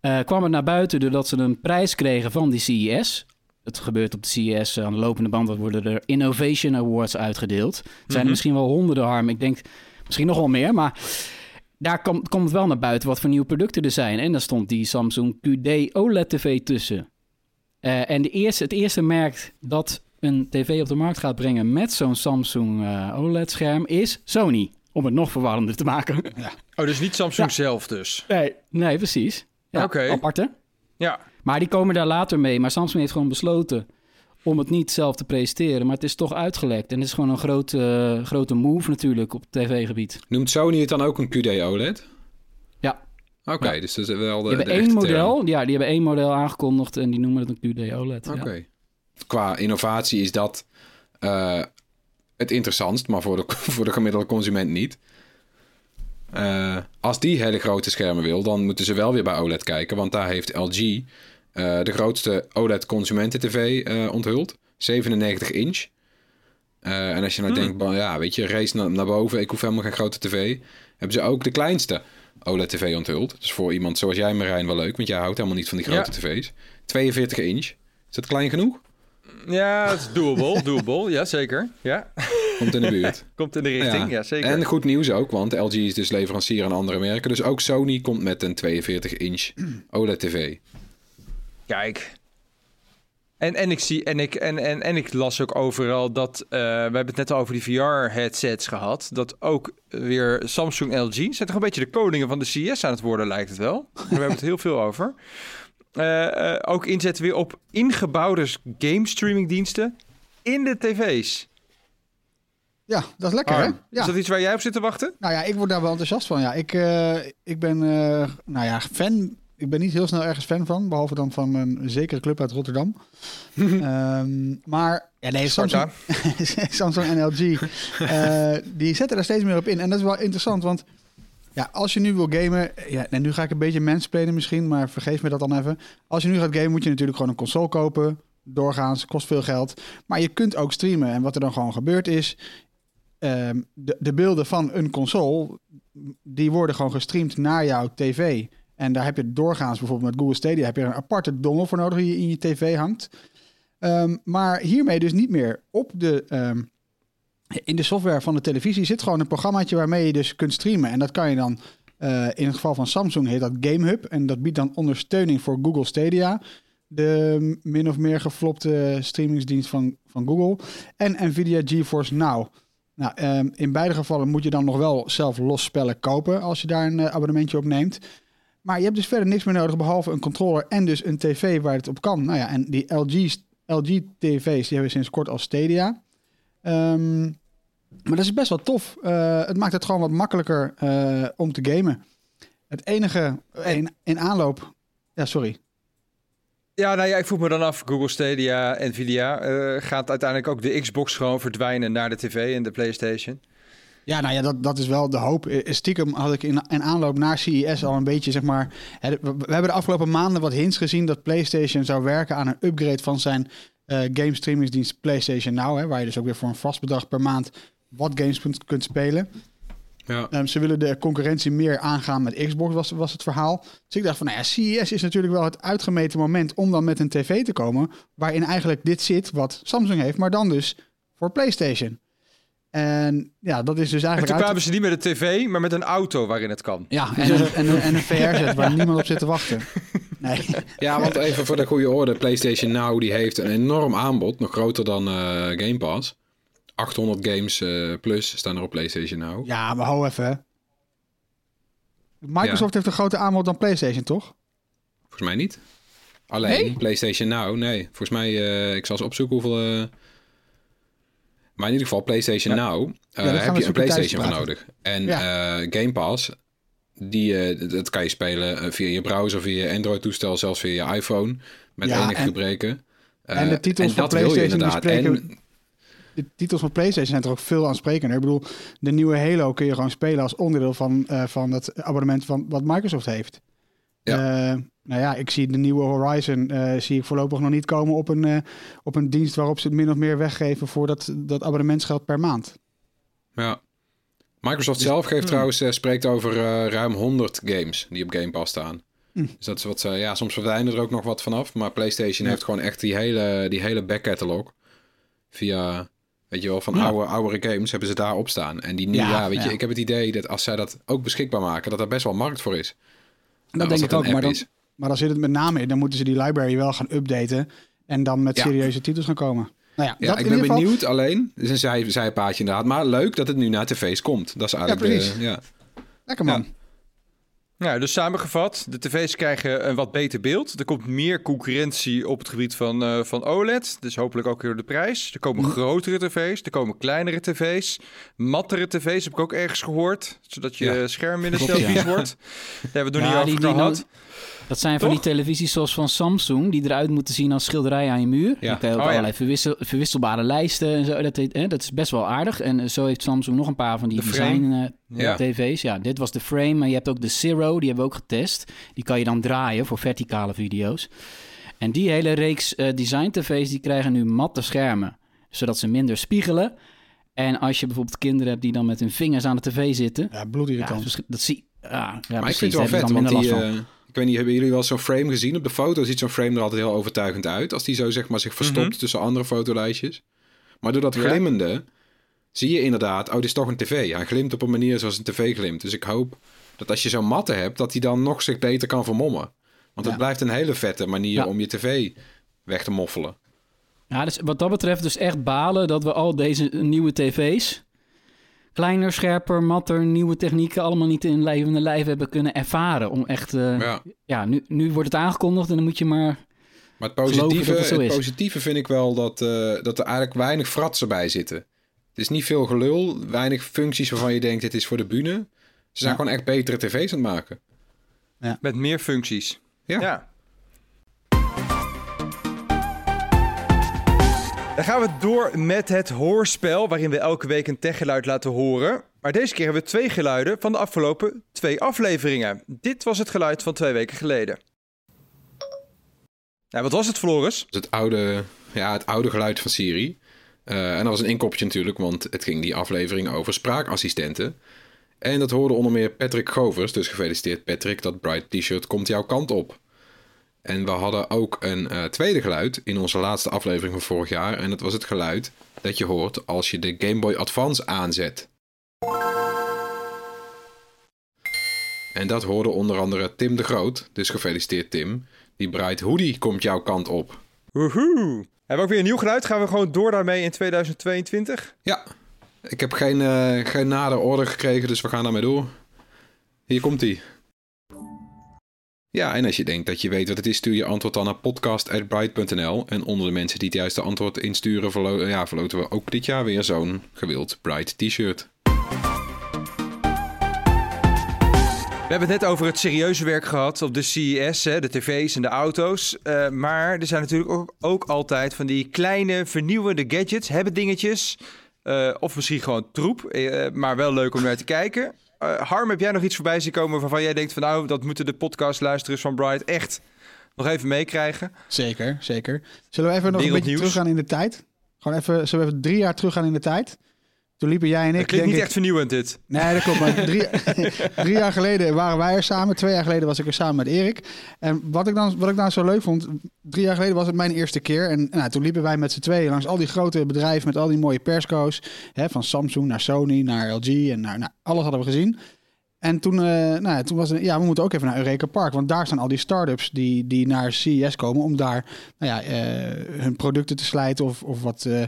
eh, kwam het naar buiten doordat ze een prijs kregen van die CES. Het gebeurt op de CES aan de lopende band. Dat worden er Innovation Awards uitgedeeld. Er zijn er Mhm. misschien wel honderden, Harm. Ik denk misschien nog wel meer, maar daar komt, komt wel naar buiten wat voor nieuwe producten er zijn. En daar stond die Samsung QD OLED TV tussen. Eh, en de eerste, het eerste merk dat een tv op de markt gaat brengen met zo'n Samsung eh, OLED-scherm is Sony. Om het nog verwarrender te maken. Oh, dus niet Samsung Ja. zelf dus. Nee, nee precies. Ja, Oké. Aparte. Ja. Maar die komen daar later mee. Maar Samsung heeft gewoon besloten om het niet zelf te presenteren. Maar het is toch uitgelekt. En het is gewoon een grote, grote move natuurlijk op tv-gebied. Noemt Sony het dan ook een QD OLED? Ja. Oké, Ja. dus dat is wel de, Die de hebben één term. model. Ja, die hebben één model aangekondigd en die noemen het een QD OLED. Oké. Ja. qua innovatie is dat eh, het interessantst, maar voor de, voor de gemiddelde consument niet. Eh, als die hele grote schermen wil, dan moeten ze wel weer bij OLED kijken. Want daar heeft LG eh, de grootste OLED-consumenten-TV eh, onthuld. 97 inch. Eh, en als je nou denkt, van, ja, weet je, race naar, naar boven, ik hoef helemaal geen grote tv. Hebben ze ook de kleinste OLED-TV onthuld. Dus voor iemand zoals jij, Marijn, wel leuk, want jij houdt helemaal niet van die grote tv's. 42 inch. Is dat klein genoeg? Ja, het is doable, doable. Ja, zeker. Ja, Komt in de buurt. komt in de richting. Ja, zeker. En goed nieuws ook, want LG is dus leverancier aan andere merken. Dus ook Sony komt met een 42 inch OLED-TV. Kijk. En, en, ik zie, en, ik, en, en, en ik las ook overal dat. eh, we hebben het net al over die VR-headsets gehad. Dat ook weer Samsung en LG. zijn toch een beetje de koningen van de CS aan het worden, lijkt het wel. Daar hebben we het heel veel over. Eh, eh, ook inzetten weer op ingebouwde game streamingdiensten in de tv's. Ja, dat is lekker, hè? Ja. Is dat iets waar jij op zit te wachten? Nou ja, ik word daar wel enthousiast van. Ja, ik, ik ben, nou ja, fan. Ik ben niet heel snel ergens fan van, behalve dan van een zekere club uit Rotterdam. Ehm, maar ja, nee. Samsung, Samsung en LG, eh, die zetten er steeds meer op in. En dat is wel interessant, want ja, als je nu wil gamen, ja, en nu ga ik een beetje mansplainen misschien, maar vergeef me dat dan even. Als je nu gaat gamen, moet je natuurlijk gewoon een console kopen. Doorgaans, kost veel geld. Maar je kunt ook streamen. En wat er dan gewoon gebeurt is, ehm, de, de beelden van een console, die worden gewoon gestreamd naar jouw tv. En daar heb je doorgaans bijvoorbeeld met Google Stadia heb je een aparte dongle voor nodig die je in je tv hangt. Ehm, maar hiermee dus niet meer op de, ehm, in de software van de televisie zit gewoon een programmaatje waarmee je dus kunt streamen. En dat kan je dan, eh, in het geval van Samsung heet dat GameHub. En dat biedt dan ondersteuning voor Google Stadia. De min of meer geflopte streamingsdienst van, van Google. En Nvidia GeForce Now. Nou, ehm, in beide gevallen moet je dan nog wel zelf los spellen kopen als je daar een eh, abonnementje op neemt. Maar je hebt dus verder niks meer nodig behalve een controller en dus een tv waar het op kan. Nou ja, en die LG, LG tv's die hebben we sinds kort al Stadia. Ehm, maar dat is best wel tof. Eh, het maakt het gewoon wat makkelijker eh, om te gamen. Het enige in, in aanloop... Ja, sorry. Ja, nou ja, ik vroeg me dan af, Google Stadia, Nvidia, eh, gaat uiteindelijk ook de Xbox gewoon verdwijnen naar de tv en de PlayStation? Ja, nou ja, dat, dat is wel de hoop. Eh, Stiekem had ik in, in aanloop naar CES al een beetje, zeg maar... We, hebben de afgelopen maanden wat hints gezien dat PlayStation zou werken aan een upgrade van zijn eh game streamingsdienst PlayStation Now. Hè, waar je dus ook weer voor een vast bedrag per maand wat games kunt, kunt spelen. Ja. Ehm, ze willen de concurrentie meer aangaan met Xbox, was, was het verhaal. Dus ik dacht van, nou ja, CES is natuurlijk wel het uitgemeten moment om dan met een tv te komen... waarin eigenlijk dit zit wat Samsung heeft, maar dan dus voor PlayStation. En ja, dat is dus En eigenlijk... toen uit- kwamen ze niet met een tv, maar met een auto waarin het kan. Ja, en een, en een, en een VR-set waar niemand op zit te wachten. Nee. Ja, want even voor de goede orde. PlayStation Now die heeft een enorm aanbod. Nog groter dan eh, Game Pass. 800 games eh, plus staan er op PlayStation Now. Ja, maar hou even. hè. Microsoft heeft een groter aanbod dan PlayStation, toch? Volgens mij niet. Alleen Nee? PlayStation Now, nee. Volgens mij, eh, ik zal eens opzoeken hoeveel... Maar in ieder geval, PlayStation Now, eh, heb je een PlayStation voor nodig. En Ja. eh, Game Pass, die, eh, dat- kan je spelen via je browser, via je Android-toestel, zelfs via je iPhone. Met enige en- gebreken. En de titels van PlayStation die spreken- En De titels van PlayStation zijn toch ook veel aansprekender. Ik bedoel, de nieuwe Halo kun je gewoon spelen als onderdeel van, van het abonnement van wat Microsoft heeft. Ja. Eh, nou ja, ik zie de nieuwe Horizon eh, zie ik voorlopig nog niet komen op een, eh, op een dienst waarop ze het min of meer weggeven voor dat, dat abonnementsgeld per maand. Ja. Microsoft Dus- zelf geeft Hmm. trouwens, spreekt over ruim 100 games die op Game Pass staan. Hmm. Dus dat is wat ze, ja, soms verdwijnen er ook nog wat vanaf. Maar PlayStation Ja. heeft gewoon echt die hele, die hele backcatalog. Via, weet je wel, van Ja. oude, oudere games hebben ze daar op staan. En die nieuwe, Ja, weet je, ik heb het idee dat als zij dat ook beschikbaar maken, dat er best wel markt voor is. Dat Nou, denk ik ook, maar dan, is. maar dan zit het met name in. Dan moeten ze die library wel gaan updaten en dan met serieuze titels gaan komen. Nou ja, Ja, dat ik in ben ieder geval- benieuwd alleen. Het is een zij, zijpaadje inderdaad. Maar leuk dat het nu naar tv's komt. Dat is eigenlijk precies. ja. Lekker man. Ja. Nou, dus samengevat, de tv's krijgen een wat beter beeld. Er komt meer concurrentie op het gebied van, eh, van OLED. Dus hopelijk ook door de prijs. Er komen grotere tv's, er komen kleinere tv's. Mattere tv's heb ik ook ergens gehoord. Zodat je Ja. scherm minder ja. vies wordt. Daar hebben we het nog Ja, niet die- over die gehad. Dat zijn van die televisies zoals van Samsung, die eruit moeten zien als schilderij aan je muur. Ja. Dan kan je ook Oh, ja. allerlei verwissel- verwisselbare lijsten en zo. Dat, heet- hè, dat is best wel aardig. En eh, zo heeft Samsung nog een paar van die De frame. design eh, Ja. tv's. Ja, dit was de frame, maar je hebt ook de Zero, die hebben we ook getest. Die kan je dan draaien voor verticale video's. En die hele reeks eh, design tv's, die krijgen nu matte schermen. Zodat ze minder spiegelen. En als je bijvoorbeeld kinderen hebt die dan met hun vingers aan de tv zitten. Ja, Ja, bloedirritant. vers- dat zie ja, ja, maar precies, ik vind het wel vet, want die, minder last van. eh, ik weet niet, hebben jullie wel zo'n frame gezien? Op de foto ziet zo'n frame er altijd heel overtuigend uit. Als die zo zeg maar zich verstopt Mhm. tussen andere fotolijstjes. Maar door dat Ja. glimmende zie je inderdaad, oh, dit is toch een tv. Hij glimt op een manier zoals een tv glimt. Dus ik hoop dat als je zo'n matte hebt, dat hij dan nog zich beter kan vermommen. Want het blijft een hele vette manier Ja. om je tv weg te moffelen. Ja, dus wat dat betreft dus echt balen dat we al deze nieuwe tv's... kleiner, scherper, matter, nieuwe technieken... allemaal niet in levende lijf hebben kunnen ervaren. Om echt... eh, ja, Ja. nu, nu wordt het aangekondigd en dan moet je maar... Maar het positieve, dat het zo het is. positieve vind ik wel dat, eh, dat er eigenlijk weinig fratsen bij zitten. Het is niet veel gelul, weinig functies waarvan je denkt dit is voor de bühne. Ze zijn Ja. gewoon echt betere tv's aan het maken. Met meer functies. Ja. Dan gaan we door met het hoorspel, waarin we elke week een techgeluid laten horen. Maar deze keer hebben we twee geluiden van de afgelopen twee afleveringen. Dit was het geluid van twee weken geleden. Nou, wat was het, Floris? Het oude, ja, het oude geluid van Siri. Eh, en dat was een inkopje natuurlijk, want het ging die aflevering over spraakassistenten. En dat hoorde onder meer Patrick Govers. Dus gefeliciteerd Patrick, dat Bright T-shirt komt jouw kant op. En we hadden ook een eh, tweede geluid in onze laatste aflevering van vorig jaar. En dat was het geluid dat je hoort als je de Game Boy Advance aanzet. En dat hoorde onder andere Tim de Groot. Dus gefeliciteerd Tim. Die Bright Hoodie komt jouw kant op. Woehoe. Hebben we ook weer een nieuw geluid? Gaan we gewoon door daarmee in 2022? Ja, ik heb geen, eh, geen nader order gekregen, dus we gaan daarmee door. Hier komt ie. Ja, en als je denkt dat je weet wat het is, stuur je antwoord dan naar podcast.bright.nl. En onder de mensen die het juiste antwoord insturen, verlo ja, verloten we ook dit jaar weer zo'n gewild Bright t-shirt. We hebben het net over het serieuze werk gehad op de CES, hè, de tv's en de auto's. Eh, maar er zijn natuurlijk ook, ook altijd van die kleine vernieuwende gadgets, hebben dingetjes. eh, of misschien gewoon troep, eh, maar wel leuk om naar te kijken. Eh, Harm, heb jij nog iets voorbij zien komen waarvan jij denkt van nou, dat moeten de podcastluisterers van Bright echt nog even meekrijgen? Zeker, zeker. Zullen we even nog een beetje teruggaan in de tijd? Gewoon even, zullen we even drie jaar teruggaan in de tijd? Toen liepen jij en ik, Dat klinkt niet ik... echt vernieuwend dit. Nee, dat klopt. Maar drie, drie jaar geleden waren wij er samen. Twee jaar geleden was ik er samen met Erik. En wat ik dan, wat ik dan zo leuk vond... Drie jaar geleden was het mijn eerste keer. En nou, toen liepen wij met z'n tweeën langs al die grote bedrijven... met al die mooie persco's. Hè, van Samsung naar Sony, naar LG. En naar, nou, alles hadden we gezien. En toen, eh, nou, ja, toen was het... Ja, we moeten ook even naar Eureka Park. Want daar staan al die start-ups die, die naar CES komen... om daar nou ja, eh, hun producten te slijten... of, of wat eh,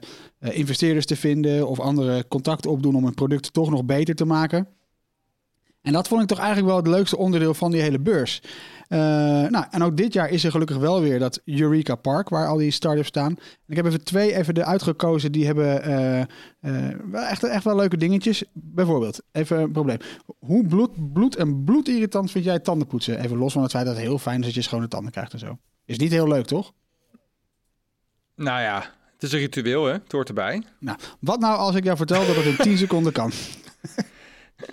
investeerders te vinden... of andere contacten opdoen om hun producten toch nog beter te maken. En dat vond ik toch eigenlijk wel het leukste onderdeel van die hele beurs. Eh, nou, en ook dit jaar is er gelukkig wel weer dat Eureka Park, waar al die start-ups staan. Ik heb even twee even eruit gekozen, die hebben wel echt, echt wel leuke dingetjes. Bijvoorbeeld, even een probleem. Hoe bloed, bloed en bloedirritant vind jij tandenpoetsen? Even los van het feit dat het heel fijn is dat je schone tanden krijgt en zo. Is niet heel leuk, toch? Nou ja, het is een ritueel hè, het hoort erbij. Nou, wat nou als ik jou vertel dat het in 10 seconden kan?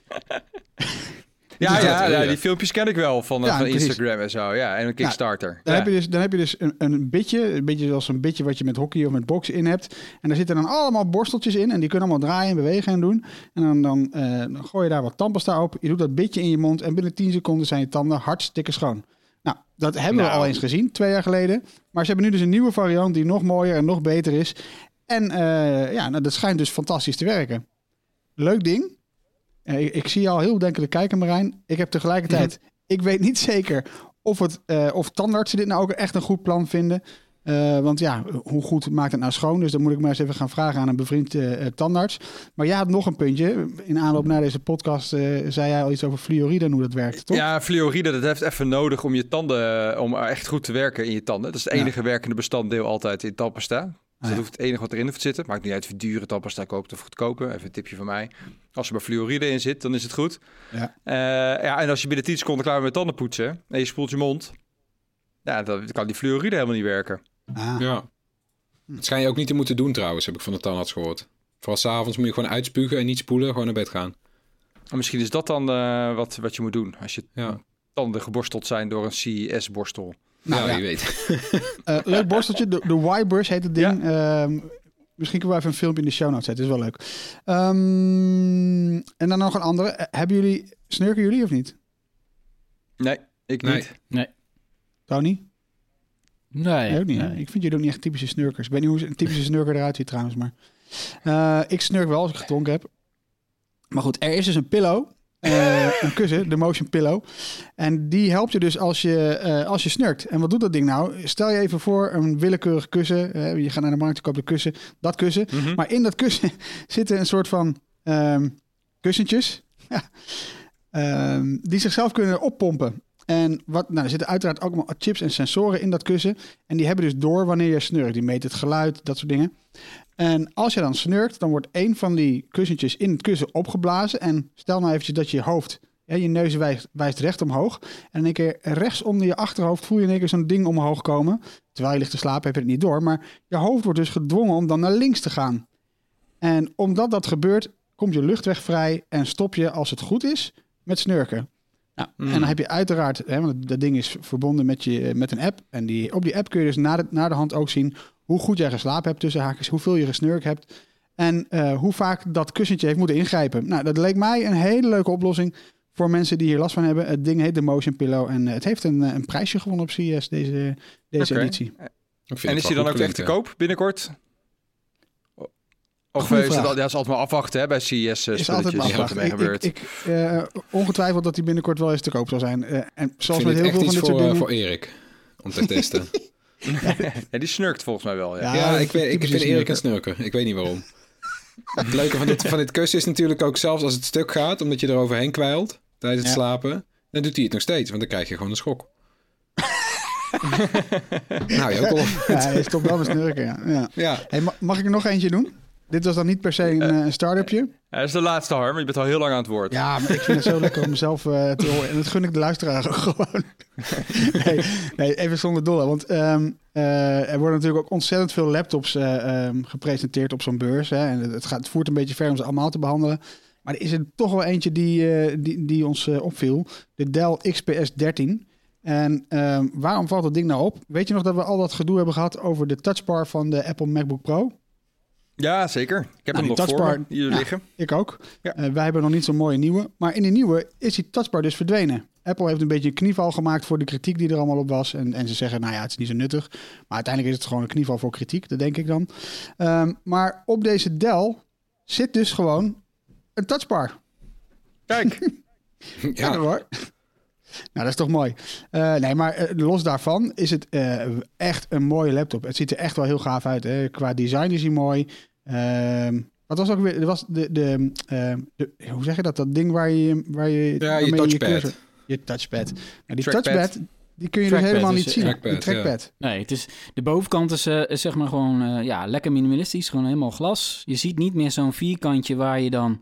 Ja, is ja, ja, die filmpjes ken ik wel van, Ja, van precies. Instagram en zo. Ja, en een Kickstarter. Dan, ja. heb je dus, dan heb je dus een, een bitje, een beetje zoals een bitje wat je met hockey of met boksen in hebt. En daar zitten dan allemaal borsteltjes in en die kunnen allemaal draaien en bewegen en doen. En dan, dan, eh, dan gooi je daar wat tandpasta op, je doet dat bitje in je mond en binnen 10 seconden zijn je tanden hartstikke schoon. Nou, dat hebben we Nou. al eens gezien, twee jaar geleden. Maar ze hebben nu dus een nieuwe variant die nog mooier en nog beter is. En eh, ja, nou, dat schijnt dus fantastisch te werken. Leuk ding. Eh, ik, ik zie je al heel denkelijk kijken, Marijn. Ik heb tegelijkertijd, ik weet niet zeker of, het, eh, of tandartsen dit nou ook echt een goed plan vinden. Eh, want ja, hoe goed maakt het nou schoon? Dus dan moet ik maar eens even gaan vragen aan een bevriend tandarts. Maar jij had nog een puntje. In aanloop naar deze podcast eh, zei jij al iets over fluoride en hoe dat werkt, toch? Ja, fluoride, dat heeft even nodig om je tanden, om echt goed te werken in je tanden. Dat is het Ja. enige werkende bestanddeel altijd in tandpasta. Dus dat hoeft het enige wat erin hoeft te zitten. Maakt niet uit of je dure tandpasta koopt of goedkope. Even een tipje van mij. Als er maar fluoride in zit, dan is het goed. Ja. Eh, ja, en als je binnen 10 seconden klaar bent met tanden poetsen en je spoelt je mond, Ja, dan kan die fluoride helemaal niet werken. Ah. Ja. Dat schijn je ook niet te moeten doen trouwens, heb ik van de tandarts gehoord. Vooral s'avonds moet je gewoon uitspugen en niet spoelen, gewoon naar bed gaan. En misschien is dat dan eh, wat, wat je moet doen als je Ja, tanden geborsteld zijn door een CES-borstel. Nou, nou, ja. je weet. Eh, leuk borsteltje, de, de Y-brush heet het ding. Ehm, misschien kunnen we even een filmpje in de show notes zetten, is wel leuk. Ehm, en dan nog een andere. Eh, hebben jullie, snurken jullie of niet? Nee, ik Nee. niet. Tony? Nee. Nee, ook niet. nee. Ik vind jullie ook niet echt typische snurkers. Ik weet niet hoe een typische snurker eruit ziet trouwens, maar... eh, ik snurk wel als ik gedronken heb. Maar goed, er is dus een pillow. Eh, een kussen, de Motion Pillow. En die helpt je dus als je, eh, als je snurkt. En wat doet dat ding nou? Stel je even voor een willekeurig kussen. je gaat naar de markt, je koopt een kussen. Dat kussen. Mhm. Maar in dat kussen zitten een soort van ehm, kussentjes. Ja. Ehm, die zichzelf kunnen oppompen. En wat, nou, er zitten uiteraard ook allemaal chips en sensoren in dat kussen. En die hebben dus door wanneer je snurkt. Die meten het geluid, dat soort dingen. En als je dan snurkt, dan wordt één van die kussentjes in het kussen opgeblazen. En stel nou eventjes dat je hoofd, ja, je neus wijst, wijst recht omhoog. En in één keer rechts onder je achterhoofd voel je in één keer zo'n ding omhoog komen. Terwijl je ligt te slapen heb je het niet door. Maar je hoofd wordt dus gedwongen om dan naar links te gaan. En omdat dat gebeurt, komt je luchtweg vrij en stop je, als het goed is, met snurken. Nou, Mm. En dan heb je uiteraard, hè, want dat ding is verbonden met, je, met een app. En die, op die app kun je dus naar de, naar de hand ook zien hoe goed jij geslapen hebt tussen haakjes, hoeveel je gesnurkt hebt. En eh, hoe vaak dat kussentje heeft moeten ingrijpen. Nou, dat leek mij een hele leuke oplossing voor mensen die hier last van hebben. Het ding heet de Motion Pillow en eh, het heeft een, eh, een prijsje gewonnen op CES, deze, deze Oké. editie. En is die dan ook echt te koop binnenkort? Of Goeie is het, al, ja, is altijd maar afwachten hè, bij CES uh, is altijd spulletjes maar wat afwachten. Ik, gebeurt. ik, ik, eh, ongetwijfeld dat die binnenkort wel eens te koop zal zijn. Eh, en zoals met heel veel van dit voor, soort eh, dingen. voor Erik. Om te testen. ja, die snurkt volgens mij wel. Ja. Ja, ik, weet, ik vind Erik een snurker. snurker. Ik weet niet waarom. Het leuke van dit, van dit kussen is natuurlijk ook zelfs als het stuk gaat, omdat je er overheen kwijlt tijdens het slapen, dan doet hij het nog steeds, want dan krijg je gewoon een schok. nou, je ook al. Ja, hij stopt wel met snurken, ja. ja. Ja, Hey, ma- mag ik er nog eentje doen? Dit was dan niet per se een, eh, een start-upje. Ja, dat is de laatste Harm. Je bent al heel lang aan het woord. Ja, maar ik vind het zo lekker om mezelf eh, te horen. En dat gun ik de luisteraar ook gewoon. nee, nee, even zonder dolle. Want ehm, eh, er worden natuurlijk ook ontzettend veel laptops eh, ehm, gepresenteerd op zo'n beurs. Hè. En het, gaat, het voert een beetje ver om ze allemaal te behandelen. Maar er is er toch wel eentje die, eh, die, die ons eh, opviel. De Dell XPS 13. En ehm, waarom valt dat ding nou op? Weet je nog dat we al dat gedoe hebben gehad over de touchbar van de Apple MacBook Pro? Ja, zeker. Ik heb Nou, hem nog voor touchbar- hier ja. liggen. Ik ook. Ja. Eh, wij hebben nog niet zo'n mooie nieuwe. Maar in die nieuwe is die touchbar dus verdwenen. Apple heeft een beetje een knieval gemaakt voor de kritiek die er allemaal op was. En, en ze zeggen, nou ja, het is niet zo nuttig. Maar uiteindelijk is het gewoon een knieval voor kritiek. Dat denk ik dan. Ehm, maar op deze Dell zit dus gewoon een touchbar. Kijk, Ja, ja. hoor. Nou, dat is toch mooi. Eh, nee, maar eh, los daarvan is het eh, echt een mooie laptop. Het ziet er echt wel heel gaaf uit. Hè? Qua design is hij mooi. Ehm, wat was ook weer? Er was de, de, de- hoe zeg je dat? Dat ding waar je, waar je, Ja, je touchpad. cursor- je touchpad. Nou, die Trackpad. touchpad, die kun je Trackpad dus helemaal niet zien. Trackpad, Een trackpad. Nee, het is, de bovenkant is, is zeg maar gewoon eh, ja, lekker minimalistisch. Gewoon helemaal glas. Je ziet niet meer zo'n vierkantje waar je dan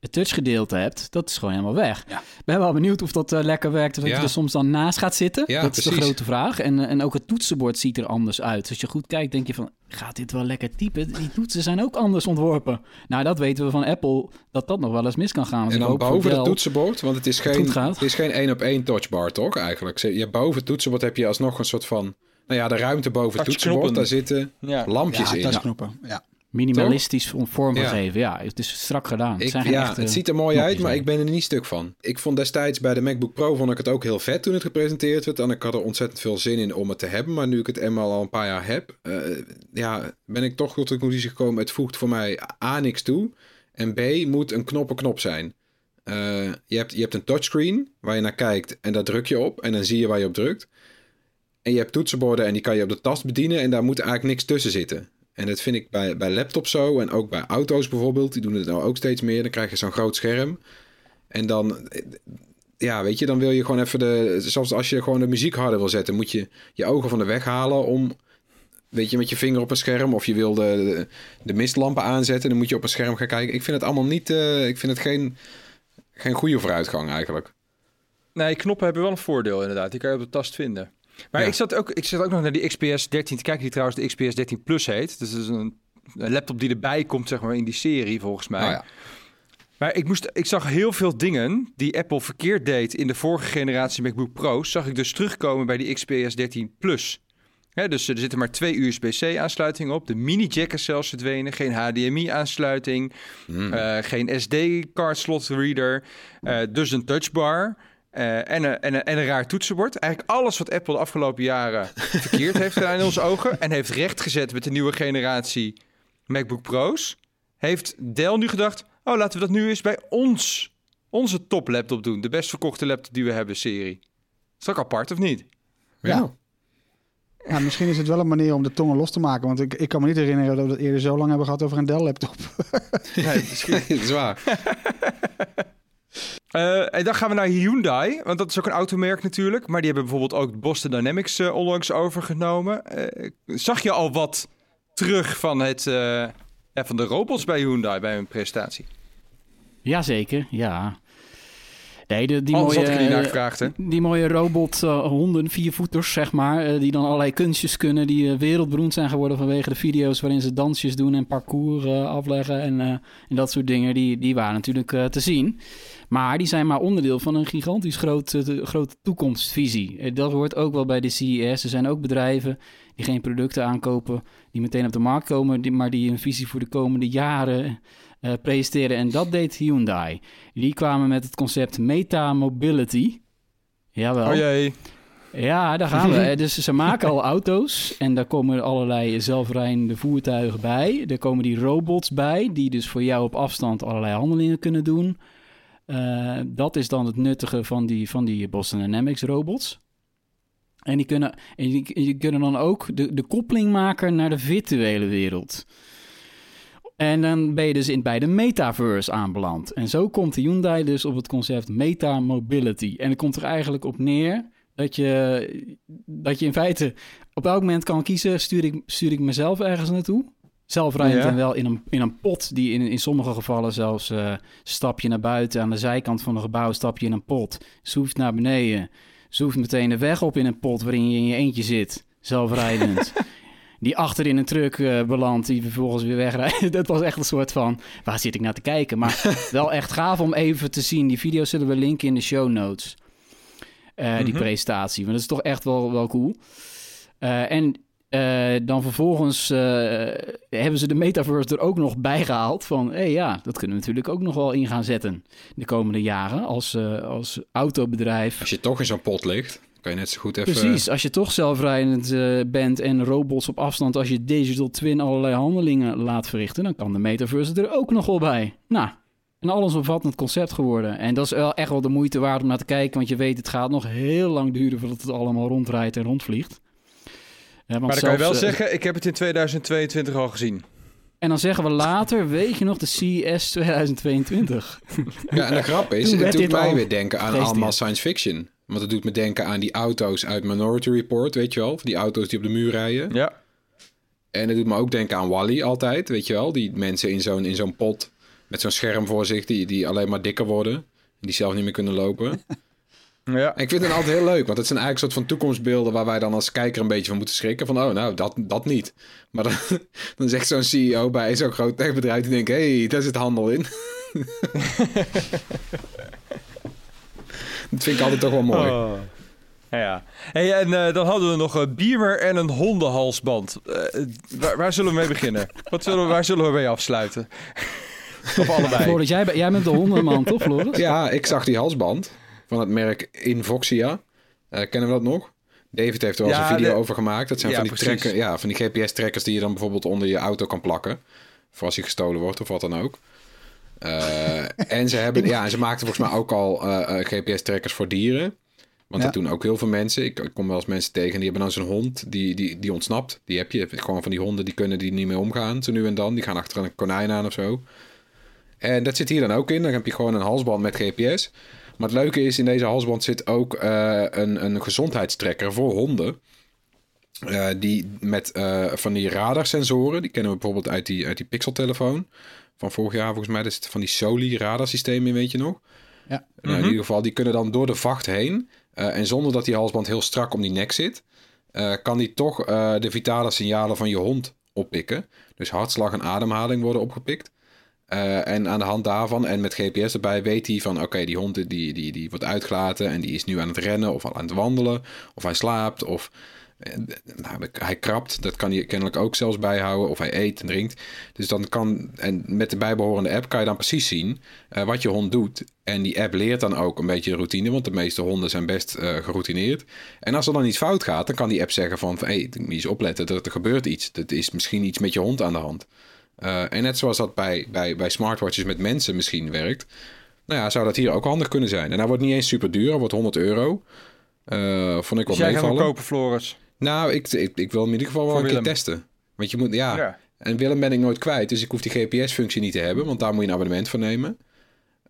het touchgedeelte hebt. Dat is gewoon helemaal weg. Ja. Ik ben wel benieuwd of dat eh, lekker werkt. Of dat Ja. je er soms dan naast gaat zitten. Ja, dat is de grote vraag. En, eh, en ook het toetsenbord ziet er anders uit. Dus als je goed kijkt, denk je van... Gaat dit wel lekker typen? Die toetsen zijn ook anders ontworpen. Nou, dat weten we van Apple. Dat dat nog wel eens mis kan gaan. Dus En dan boven het toetsenbord, want het is goed geen, gaat. het is geen één op één touchbar, toch? Eigenlijk. Je hebt boven het toetsenbord heb je alsnog een soort van, nou ja, de ruimte boven het toetsenbord. Daar zitten ja. lampjes Ja, in. touchknoppen. Ja. Minimalistisch vormgegeven. Ja. Ja. het is strak gedaan. Het Ik, ja, echte het ziet er mooi uit, maar ik ben er niet stuk van. Ik vond destijds bij de MacBook Pro vond ik het ook heel vet toen het gepresenteerd werd. En ik had er ontzettend veel zin in om het te hebben. Maar nu ik het eenmaal al een paar jaar heb, eh, ja, ben ik toch tot de conclusie gekomen. Het voegt voor mij A niks toe. En B moet een knop een knop zijn. Eh, je, hebt, je hebt een touchscreen waar je naar kijkt en daar druk je op. En dan zie je waar je op drukt. En je hebt toetsenborden en die kan je op de tast bedienen. En daar moet eigenlijk niks tussen zitten. En dat vind ik bij, bij laptops zo. En ook bij auto's bijvoorbeeld. Die doen het nou ook steeds meer. Dan krijg je zo'n groot scherm. En dan, ja, weet je, dan wil je gewoon even de. Zelfs als je gewoon de muziek harder wil zetten, moet je je ogen van de weg halen om. Weet je, met je vinger op een scherm. Of je wil de, de, de mistlampen aanzetten. Dan moet je op een scherm gaan kijken. Ik vind het allemaal niet. eh, ik vind het geen, geen goede vooruitgang eigenlijk. Nee, knoppen hebben wel een voordeel inderdaad. Die kan je op de tast vinden. Maar Ja. ik, zat ook, ik zat ook nog naar die XPS 13 te kijken, die trouwens de XPS 13 Plus heet. Dus dat is een, een laptop die erbij komt, zeg maar, in die serie, volgens mij. Nou ja. Maar ik, moest, ik zag heel veel dingen die Apple verkeerd deed in de vorige generatie MacBook Pro's, zag ik dus terugkomen bij die XPS 13 Plus. Dus er zitten maar twee USB-C aansluitingen op. De mini-jack is zelfs verdwenen. Geen HDMI-aansluiting. Hmm. eh, geen SD-card slot reader. eh, dus een touchbar. Eh, en, een, en, een, en een raar toetsenbord. Eigenlijk alles wat Apple de afgelopen jaren verkeerd heeft gedaan in onze ogen. En heeft rechtgezet met de nieuwe generatie MacBook Pro's. Heeft Dell nu gedacht... Oh, laten we dat nu eens bij ons, onze top laptop doen. De best verkochte laptop die we hebben, serie. Is dat ook apart of niet? Ja. Ja, misschien is het wel een manier om de tongen los te maken. Want ik, ik kan me niet herinneren dat we het eerder zo lang hebben gehad over een Dell-laptop. Nee, misschien. dat Eh, en dan gaan we naar Hyundai, want dat is ook een automerk natuurlijk. Maar die hebben bijvoorbeeld ook Boston Dynamics eh, onlangs overgenomen. Eh, zag je al wat terug van, het, van de robots bij Hyundai bij hun presentatie? Jazeker, ja. Nee, de, die Anders mooie, had ik niet naar eh, gevraagd, hè? Die mooie robothonden, viervoeters zeg maar, eh, die dan allerlei kunstjes kunnen, die eh, wereldberoemd zijn geworden vanwege de video's waarin ze dansjes doen en parcours eh, afleggen en, eh, en dat soort dingen, die, die waren natuurlijk eh, te zien. Maar die zijn maar onderdeel van een gigantisch groot, eh, de- grote toekomstvisie. Eh, Dat hoort ook wel bij de CES. Er zijn ook bedrijven die geen producten aankopen die meteen op de markt komen, die, maar die een visie voor de komende jaren eh, presenteren. En dat deed Hyundai. Die kwamen met het concept Meta Mobility. Jawel. Oh jee. Ja, daar gaan we. Eh, Dus ze maken al auto's en daar komen allerlei zelfrijdende voertuigen bij. Er komen die robots bij, die dus voor jou op afstand allerlei handelingen kunnen doen. Eh, dat is dan het nuttige van die, van die Boston Dynamics robots. En die kunnen, en die, die kunnen dan ook de, de koppeling maken naar de virtuele wereld. En dan ben je dus in, bij de metaverse aanbeland. En zo komt de Hyundai dus op het concept meta mobility. En het komt er eigenlijk op neer dat je, dat je in feite op elk moment kan kiezen... stuur ik, stuur ik mezelf ergens naartoe? Zelfrijdend Ja. en wel in een, in een pot die in, in sommige gevallen zelfs... eh stap je naar buiten aan de zijkant van een gebouw, stap je in een pot. Zoeft naar beneden, zoeft meteen de weg op in een pot waarin je in je eentje zit. Zelfrijdend. die achter in een truck eh, belandt, die vervolgens weer wegrijdt. Dat was echt een soort van, waar zit ik naar te kijken? Maar wel echt gaaf om even te zien. Die video's zullen we linken in de show notes. Eh, Die Mhm. presentatie. Want dat is toch echt wel, wel cool. Eh, en dan vervolgens hebben ze de metaverse er ook nog bij gehaald. Van, hé hey, ja, dat kunnen we natuurlijk ook nog wel in gaan zetten de komende jaren. Als, als autobedrijf. Als je toch in zo'n pot ligt, kan je net zo goed even... Precies, als je toch zelfrijdend eh, bent en robots op afstand, als je digital twin allerlei handelingen laat verrichten, dan kan de metaverse er ook nog wel bij. Nou, een allesomvattend concept geworden. En dat is wel echt wel de moeite waard om naar te kijken, want je weet, het gaat nog heel lang duren voordat het allemaal rondrijdt en rondvliegt. Want Maar dan kan je wel eh, zeggen, ik heb het in 2022 al gezien. En dan zeggen we later, weet je nog, de CES 2022. Ja, en de grap is, het doet mij al weer denken aan allemaal science fiction. Want het doet me denken aan die auto's uit Minority Report, weet je wel? Die auto's die op de muur rijden. Ja. En het doet me ook denken aan Wally altijd, weet je wel? Die mensen in zo'n, in zo'n pot met zo'n scherm voor zich, die, die alleen maar dikker worden. En die zelf niet meer kunnen lopen. ja. En ik vind het altijd heel leuk, want het zijn eigenlijk soort van toekomstbeelden waar wij dan als kijker een beetje van moeten schrikken. Van, oh, nou, dat, dat niet. Maar dan, dan zegt zo'n CEO bij zo'n groot techbedrijf, die denkt, hé, hey, daar zit handel in. dat vind ik altijd toch wel mooi. Oh. Ja. Hey, en eh, dan hadden we nog een Beamer en een hondenhalsband. Eh, waar, waar zullen we mee beginnen? Wat zullen we, waar zullen we mee afsluiten? of allebei? Floris, jij, bent- jij bent de hondenman, toch Floris? Ja, ik zag die halsband van het merk Invoxia. Eh, kennen we dat nog? David heeft er wel eens Ja, een video de- over gemaakt. Dat zijn Ja, van die, trekken, ja, van die GPS-trekkers die je dan bijvoorbeeld onder je auto kan plakken. Voor als die gestolen wordt of wat dan ook. Eh, en ze, hebben, ja, ze maakten volgens mij ook al eh, eh, GPS-trekkers voor dieren. Want Ja. dat doen ook heel veel mensen. Ik, ik kom wel eens mensen tegen die hebben dan zo'n hond die, die, die ontsnapt. Die heb je. Gewoon van die honden die kunnen die niet meer omgaan. Zo nu en dan. Die gaan achter een konijn aan of zo. En dat zit hier dan ook in. Dan heb je gewoon een halsband met GPS. Maar het leuke is, in deze halsband zit ook een, een gezondheidstrekker voor honden. Die met van die radarsensoren, die kennen we bijvoorbeeld uit die, uit die Pixel-telefoon. Van vorig jaar volgens mij, dat is van die Soli radarsysteem in, weet je nog? Ja. Nou, In ieder geval, die kunnen dan door de vacht heen Eh, en zonder dat die halsband heel strak om die nek zit, eh, kan die toch eh, de vitale signalen van je hond oppikken. Dus hartslag en ademhaling worden opgepikt. Eh, en aan de hand daarvan en met GPS erbij weet hij van oké, die hond die, die, die wordt uitgelaten en die is nu aan het rennen of al aan het wandelen of hij slaapt of nou, hij krabt. Dat kan hij kennelijk ook zelfs bijhouden of hij eet en drinkt. Dus dan kan, en met de bijbehorende app kan je dan precies zien eh, wat je hond doet. En die app leert dan ook een beetje routine, want de meeste honden zijn best eh, geroutineerd. En als er dan iets fout gaat, dan kan die app zeggen van, hé, hey, moet je eens opletten, er, er gebeurt iets. Dat is misschien iets met je hond aan de hand. Uh, en net zoals dat bij, bij, bij smartwatches met mensen misschien werkt, nou ja, zou dat hier ook handig kunnen zijn. En hij wordt niet eens super duur, hij wordt 100 euro. Vond ik wel dus jij meevallen. gaat kopen, Floris? Nou, ik, ik, ik wil hem in ieder geval wel Voor een Willem. keer testen. Want je moet, ja. Ja. En Willem ben ik nooit kwijt, dus ik hoef die GPS-functie niet te hebben, want daar moet je een abonnement voor nemen.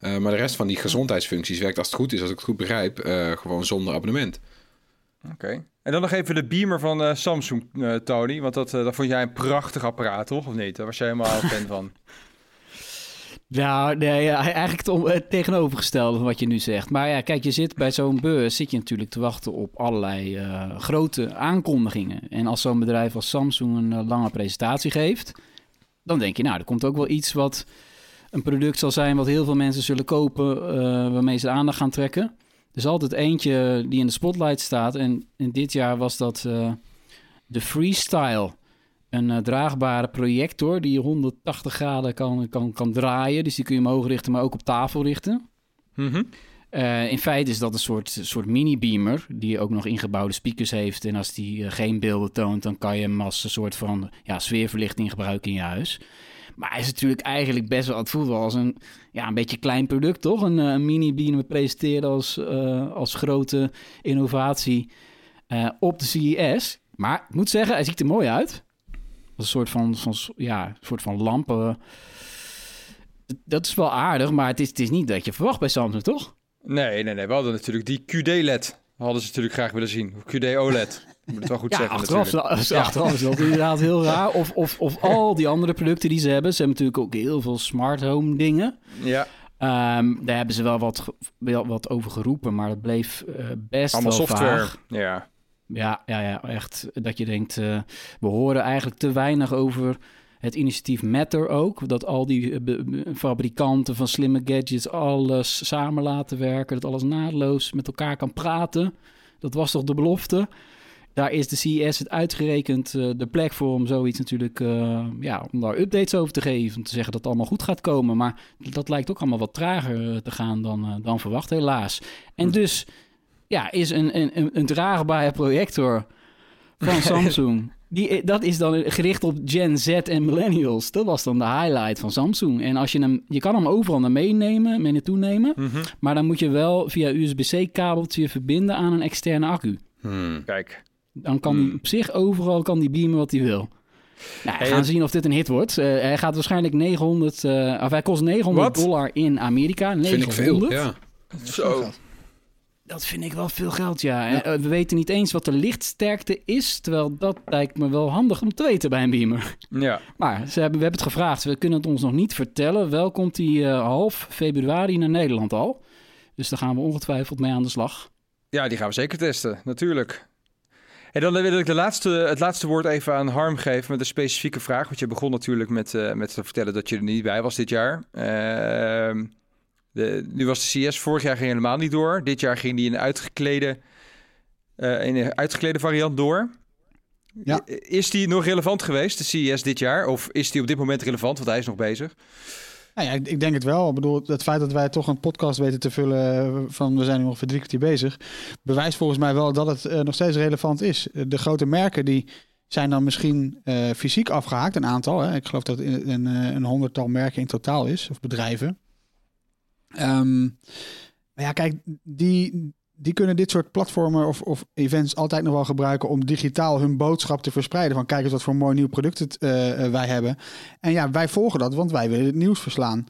Uh, maar de rest van die gezondheidsfuncties werkt als het goed is, als ik het goed begrijp, uh, gewoon zonder abonnement. Oké. Okay. En dan nog even de beamer van uh, Samsung, Tony. Want dat, dat vond jij een prachtig apparaat, toch? Of niet? Daar was jij helemaal fan van. Nou, nee, eigenlijk het, tegenovergestelde van wat je nu zegt. Maar ja, kijk, je zit bij zo'n beurs, zit je natuurlijk te wachten op allerlei uh, grote aankondigingen. En als zo'n bedrijf als Samsung een uh, lange presentatie geeft, dan denk je, nou, er komt ook wel iets wat een product zal zijn wat heel veel mensen zullen kopen, uh, waarmee ze de aandacht gaan trekken. Er is altijd eentje die in de spotlight staat. En, en dit jaar was dat de Freestyle. Een uh, draagbare projector die 180 graden kan, kan, kan draaien. Dus die kun je omhoog richten, maar ook op tafel richten. Mm -hmm. uh, in feite is dat een soort, soort mini-beamer die ook nog ingebouwde speakers heeft. En als die uh, geen beelden toont, dan kan je hem als een soort van ja, sfeerverlichting gebruiken in je huis. Maar hij is natuurlijk eigenlijk best wel, het voelt wel als een, ja, een beetje klein product, toch? Een, een mini-beamer presenteren als, als grote innovatie op de CES. Maar ik moet zeggen, hij ziet er mooi uit. Een soort van, van, ja, soort van lampen. Dat is wel aardig, maar het is, het is niet dat je verwacht bij Samsung, toch? Nee, nee, nee. We hadden natuurlijk die QD-LED. Hadden ze natuurlijk graag willen zien. QD OLED. Ik moet het wel goed ja, zeggen achteraf, natuurlijk. Ja, achteraf is dat inderdaad heel raar. Of, of, of al die andere producten die ze hebben. Ze hebben natuurlijk ook heel veel smart home dingen. Ja. Um, daar hebben ze wel wat, wel wat over geroepen, maar het bleef uh, best Allemaal wel software. vaag. Ja. Ja, ja, ja, echt. Dat je denkt, uh, we horen eigenlijk te weinig over het initiatief Matter ook. Dat al die uh, fabrikanten van slimme gadgets alles samen laten werken. Dat alles naadloos met elkaar kan praten. Dat was toch de belofte? Daar is de CES het uitgerekend uh, de plek voor om zoiets natuurlijk, uh, ja, om daar updates over te geven. Om te zeggen dat het allemaal goed gaat komen. Maar dat lijkt ook allemaal wat trager te gaan dan, uh, dan verwacht, helaas. En dus, ja, is een, een, een draagbare projector van Samsung. Die, dat is dan gericht op Gen Z en millennials. Dat was dan de highlight van Samsung. En als je hem, je kan hem overal naar meenemen, mee naartoe nemen. Mm -hmm. Maar dan moet je wel via USB-C-kabeltje verbinden aan een externe accu. Hmm. Kijk. Dan kan hij op zich overal kan die beamen wat hij wil. Nou, we gaan zien of dit een hit wordt. Uh, hij gaat waarschijnlijk 900, uh, of hij kost 900 Wat? dollar in Amerika. 900. Vind ik veel, ja. Zo. Dat vind ik wel veel geld, ja. En, uh, we weten niet eens wat de lichtsterkte is, terwijl dat lijkt me wel handig om te weten bij een beamer. Ja. Maar ze hebben, we hebben het gevraagd, we kunnen het ons nog niet vertellen. Wel komt hij half februari naar Nederland al. Dus daar gaan we ongetwijfeld mee aan de slag. Ja, die gaan we zeker testen, natuurlijk. En dan wil ik de laatste, het laatste woord even aan Harm geven met een specifieke vraag. Want je begon natuurlijk met, uh, met te vertellen dat je er niet bij was dit jaar. Uh, de, nu was de CS, vorig jaar ging helemaal niet door. Dit jaar ging die in een uitgeklede, uh, in een uitgeklede variant door. Ja. Is die nog relevant geweest, de CES dit jaar? Of is die op dit moment relevant, want hij is nog bezig? Nou ja, ik, denk het wel. Ik bedoel, het feit dat wij toch een podcast weten te vullen van we zijn nu ongeveer drie kwartier bezig, bewijst volgens mij wel dat het uh, nog steeds relevant is. De grote merken die zijn dan misschien uh, fysiek afgehaakt, een aantal. Hè. Ik geloof dat het een, een, een honderdtal merken in totaal is, of bedrijven. Um, maar ja, kijk, die, die kunnen dit soort platformen of, of events altijd nog wel gebruiken om digitaal hun boodschap te verspreiden. Van kijk eens wat voor mooi nieuw product het, uh, wij hebben. En ja, wij volgen dat, want wij willen het nieuws verslaan.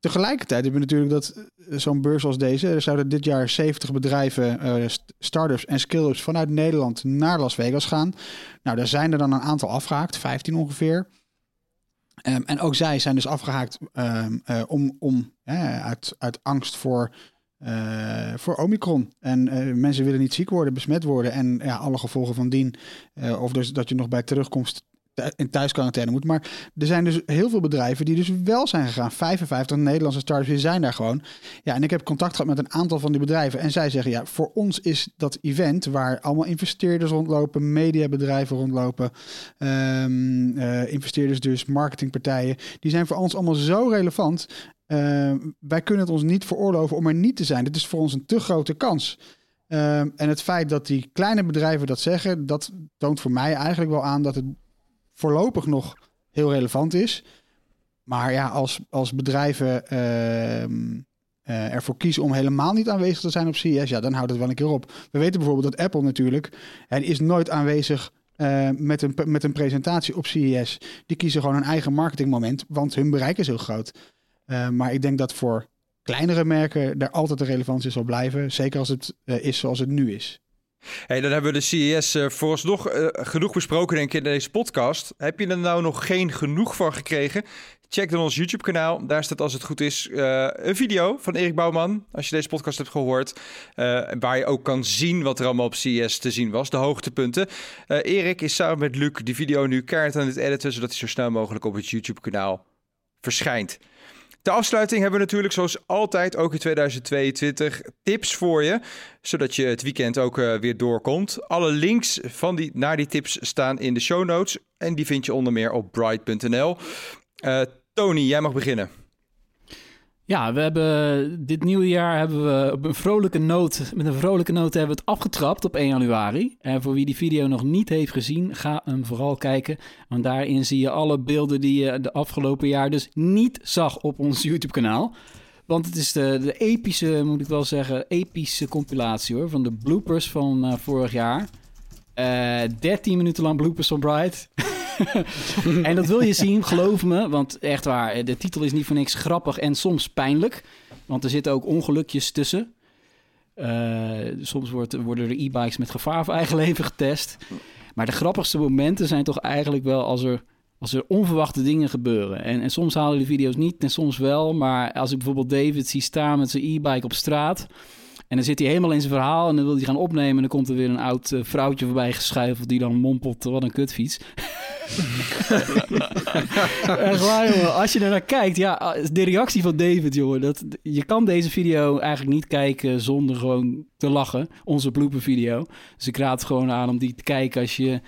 Tegelijkertijd hebben we natuurlijk dat zo'n beurs als deze, er zouden dit jaar 70 bedrijven, uh, start-ups en skill-ups vanuit Nederland naar Las Vegas gaan. Nou, daar zijn er dan een aantal afgehaakt, 15 ongeveer. Um, en ook zij zijn dus afgehaakt um, uh, uit, angst voor eh, voor Omicron. En eh, mensen willen niet ziek worden, besmet worden. En ja, alle gevolgen van dien. eh, of dus dat je nog bij terugkomst in thuisquarantaine moet. Maar er zijn dus heel veel bedrijven die dus wel zijn gegaan. 55 Nederlandse startups zijn daar gewoon. Ja, en ik heb contact gehad met een aantal van die bedrijven. En zij zeggen, ja, voor ons is dat event waar allemaal investeerders rondlopen, mediabedrijven rondlopen, ehm, eh, investeerders dus, marketingpartijen, die zijn voor ons allemaal zo relevant. Eh, wij kunnen het ons niet veroorloven om er niet te zijn. Dit is voor ons een te grote kans. Ehm, en het feit dat die kleine bedrijven dat zeggen, dat toont voor mij eigenlijk wel aan dat het voorlopig nog heel relevant is. Maar ja, als, als bedrijven ehm, eh, ervoor kiezen om helemaal niet aanwezig te zijn op CES, ja, dan houdt het wel een keer op. We weten bijvoorbeeld dat Apple natuurlijk, en is nooit aanwezig eh, met, een, met een presentatie op CES. Die kiezen gewoon een eigen marketingmoment, want hun bereik is heel groot. Eh, maar ik denk dat voor kleinere merken er altijd de relevantie zal blijven. Zeker als het eh, is zoals het nu is. Hey, dan hebben we de CES eh, vooralsnog genoeg besproken denk ik in deze podcast. Heb je er nou nog geen genoeg van gekregen? Check dan ons YouTube kanaal. Daar staat als het goed is een video van Erik Bouwman. Als je deze podcast hebt gehoord. eh, waar je ook kan zien wat er allemaal op CES te zien was. De hoogtepunten. Erik is samen met Luc die video nu keihard aan het editen. Zodat hij zo snel mogelijk op het YouTube kanaal verschijnt. De afsluiting hebben we natuurlijk zoals altijd ook in 2022 tips voor je, zodat je het weekend ook eh, weer doorkomt. Alle links van die, naar die tips staan in de show notes en die vind je onder meer op bright.nl. Eh, Tony, jij mag beginnen. Ja, we hebben dit nieuwe jaar hebben we op een vrolijke noot, met een vrolijke noot hebben we het afgetrapt op 1 januari. En voor wie die video nog niet heeft gezien, ga hem vooral kijken. Want daarin zie je alle beelden die je de afgelopen jaar dus niet zag op ons YouTube kanaal. Want het is de, de epische, moet ik wel zeggen, epische compilatie hoor, van de bloopers van eh, vorig jaar. Eh 13 minuten lang bloopers van Bright. en dat wil je zien, geloof me. Want echt waar, de titel is niet voor niks grappig en soms pijnlijk. Want er zitten ook ongelukjes tussen. Eh, soms wordt, worden er e-bikes met gevaar voor eigen leven getest. Maar de grappigste momenten zijn toch eigenlijk wel als er, als er onverwachte dingen gebeuren. En, en soms halen de video's niet en soms wel. Maar als ik bijvoorbeeld David zie staan met zijn e-bike op straat... En dan zit hij helemaal in zijn verhaal en dan wil hij gaan opnemen. En dan komt er weer een oud eh, vrouwtje voorbij geschuifeld die dan mompelt, wat een kutfiets. Echt waar, jongen. Als je er naar kijkt, ja, de reactie van David, jongen. Dat, je kan deze video eigenlijk niet kijken zonder gewoon te lachen. Onze blooper video. Dus ik raad het gewoon aan om die te kijken als je,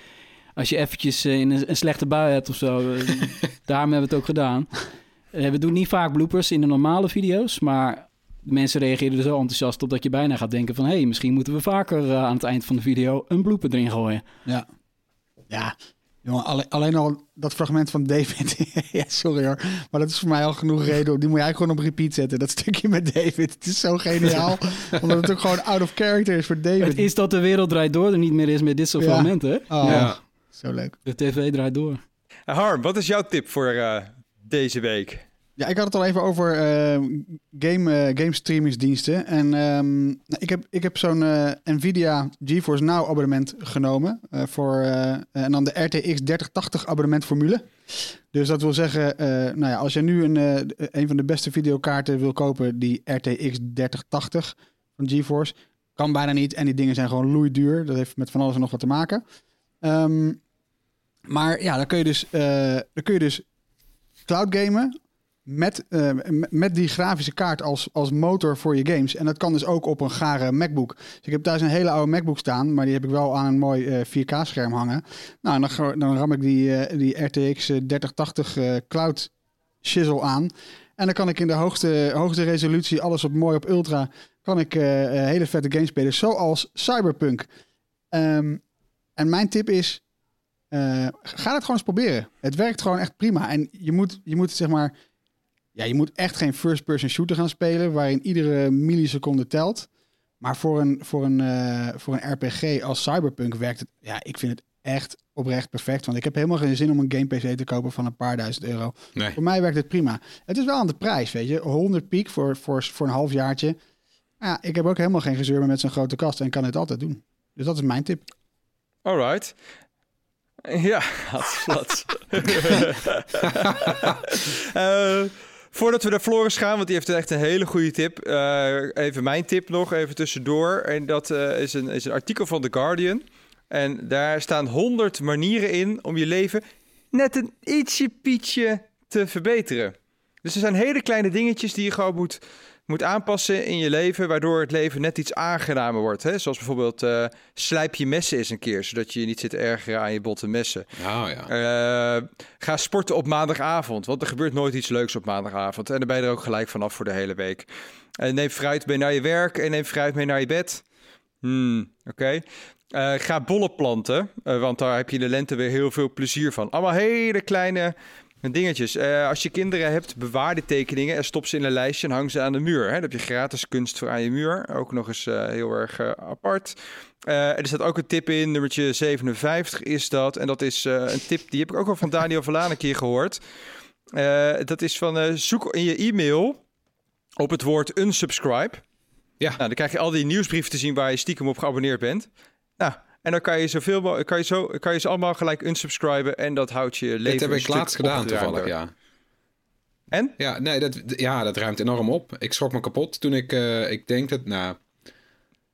als je eventjes eh, in een, een slechte bui hebt of zo. Eh, Daarom hebben we het ook gedaan. We doen niet vaak bloopers in de normale video's, maar de mensen reageren er zo enthousiast op dat je bijna gaat denken van... hé, hey, misschien moeten we vaker eh, aan het eind van de video een blooper erin gooien. Ja. Ja. Jongen, alleen, alleen al dat fragment van David. ja, sorry hoor. Maar dat is voor mij al genoeg reden. Die moet je eigenlijk gewoon op repeat zetten. Dat stukje met David. Het is zo geniaal. omdat het ook gewoon out of character is voor David. Het is dat de wereld draait door er niet meer is met dit soort Ja. hè? Oh, Ja. Zo leuk. De tv draait door. Eh, Harm, wat is jouw tip voor eh, deze week? Ja, ik had het al even over eh, game, eh, game streamingsdiensten. En ehm, nou, ik heb, ik heb zo'n eh, Nvidia GeForce Now abonnement genomen. eh, voor, en dan de RTX 3080 abonnement formule. Dus dat wil zeggen, nou ja, als je nu een, een van de beste videokaarten wil kopen, die RTX 3080 van GeForce, kan bijna niet. En die dingen zijn gewoon loeiduur. Dat heeft met van alles en nog wat te maken. Ehm, maar ja, dan kun je dus, dan kun je dus cloud gamen met, eh, met die grafische kaart als, als motor voor je games. En dat kan dus ook op een gare MacBook. Dus ik heb thuis een hele oude MacBook staan, maar die heb ik wel aan een mooi eh, 4K-scherm hangen. Nou, dan, dan ram ik die, eh, die RTX eh, 3080 eh, Cloud Shizzle aan. En dan kan ik in de hoogste, hoogste resolutie, alles op mooi op ultra, kan ik eh, eh, hele vette games spelen, zoals Cyberpunk. Ehm, en mijn tip is, eh, ga het gewoon eens proberen. Het werkt gewoon echt prima. En je moet, je moet zeg maar, ja, je moet echt geen first-person shooter gaan spelen, waarin iedere milliseconde telt. Maar voor een, voor een, eh, voor een RPG als Cyberpunk werkt het, ja, ik vind het echt oprecht perfect. Want ik heb helemaal geen zin om een game PC te kopen van een paar duizend euro. Nee. Voor mij werkt het prima. Het is wel aan de prijs, weet je. 100 piek voor, voor, voor een half jaartje. Ja, ik heb ook helemaal geen gezeur meer met zo'n grote kast en kan het altijd doen. Dus dat is mijn tip. Alright. Ja, had wat. Eh, Voordat we naar Floris gaan, want die heeft echt een hele goede tip. eh, even mijn tip nog, even tussendoor. En dat eh, is, een, is een artikel van The Guardian. En daar staan 100 manieren in om je leven net een ietsje pietje te verbeteren. Dus er zijn hele kleine dingetjes die je gewoon moet, moet aanpassen in je leven, waardoor het leven net iets aangenamer wordt. Hè? Zoals bijvoorbeeld eh, slijp je messen eens een keer, zodat je je niet zit te ergeren aan je botte messen. Ja, ja. Eh, ga sporten op maandagavond, want er gebeurt nooit iets leuks op maandagavond. En dan ben je er ook gelijk vanaf voor de hele week. En neem fruit mee naar je werk en neem fruit mee naar je bed. Hmm, oké. Eh, ga bollen planten, eh, want daar heb je in de lente weer heel veel plezier van. Allemaal hele kleine dingetjes. Eh, als je kinderen hebt, bewaar de tekeningen en stop ze in een lijstje en hang ze aan de muur. Hè? Dan heb je gratis kunst voor aan je muur. Ook nog eens eh, heel erg eh, apart. Er staat ook een tip in, nummertje 57 is dat. En dat is een tip, die heb ik ook al van Daniel Verlaan een keer gehoord. Eh, dat is van zoek in je e-mail op het woord unsubscribe. Ja. Nou, dan krijg je al die nieuwsbrieven te zien waar je stiekem op geabonneerd bent. Nou, en dan kan je, zoveel, kan je, zo, kan je ze allemaal gelijk unsubscriben en dat houdt je leven Dit heb ik laatst gedaan toevallig, ja. En? Ja, nee, dat, ja, dat ruimt enorm op. Ik schrok me kapot toen ik, eh, ik denk dat, nou,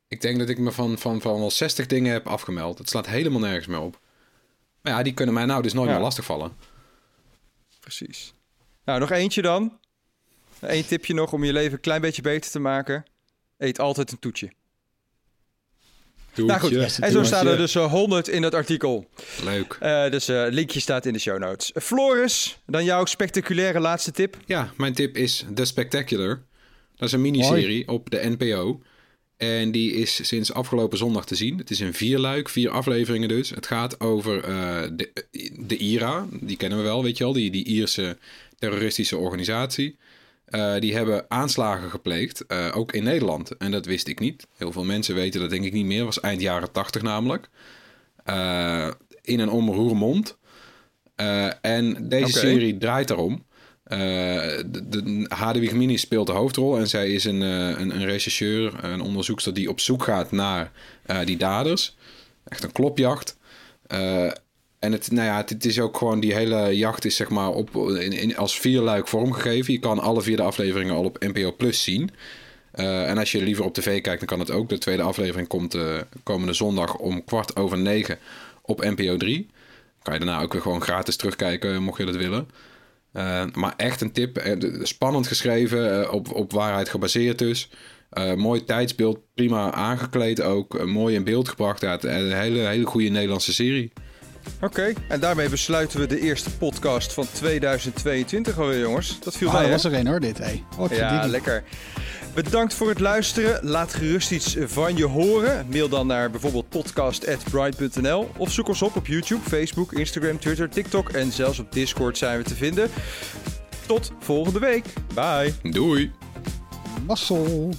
ik denk dat ik me van, van, van wel 60 dingen heb afgemeld. Het slaat helemaal nergens meer op. Maar ja, die kunnen mij nou dus nooit Ja. meer lastigvallen. Precies. Nou, nog eentje dan. Eén tipje nog om je leven een klein beetje beter te maken. Eet altijd een toetje. Nou goed, en zo staan er dus eh, 100 in dat artikel. Leuk. Eh, dus eh linkje staat in de show notes. Floris, dan jouw spectaculaire laatste tip. Ja, mijn tip is The Spectacular. Dat is een miniserie op de NPO. En die is sinds afgelopen zondag te zien. Het is een vierluik, vier afleveringen dus. Het gaat over eh, de, de IRA. Die kennen we wel, weet je wel. Die, die Ierse terroristische organisatie. Eh, die hebben aanslagen gepleegd, eh, ook in Nederland. En dat wist ik niet. Heel veel mensen weten dat denk ik niet meer. was eind jaren tachtig namelijk. Eh, in en om Roermond. En deze serie draait daarom. De, de Hadewig Mini speelt de hoofdrol en zij is een, een, een rechercheur, een onderzoekster die op zoek gaat naar die daders. Echt een klopjacht. En het, nou ja, het, is ook gewoon, die hele jacht is zeg maar op, in, in, als vierluik vormgegeven. Je kan alle vier de afleveringen al op NPO Plus zien. Eh, en als je liever op tv kijkt, dan kan het ook. De tweede aflevering komt eh, komende zondag om kwart over negen op NPO 3. Kan je daarna ook weer gewoon gratis terugkijken, mocht je dat willen. Eh, maar echt een tip. Spannend geschreven, op, op waarheid gebaseerd dus. Mooi tijdsbeeld, prima aangekleed ook. mooi in beeld gebracht. Ja, een hele, hele goede Nederlandse serie. Oké, en daarmee besluiten we de eerste podcast van 2022 alweer, jongens. Dat viel Ah, mij, dat was er een hoor, dit. Hey. Wat Ja, lekker. Bedankt voor het luisteren. Laat gerust iets van je horen. Mail dan naar bijvoorbeeld podcast.bright.nl of zoek ons op op YouTube, Facebook, Instagram, Twitter, TikTok en zelfs op Discord zijn we te vinden. Tot volgende week. Bye. Doei! Mazzel.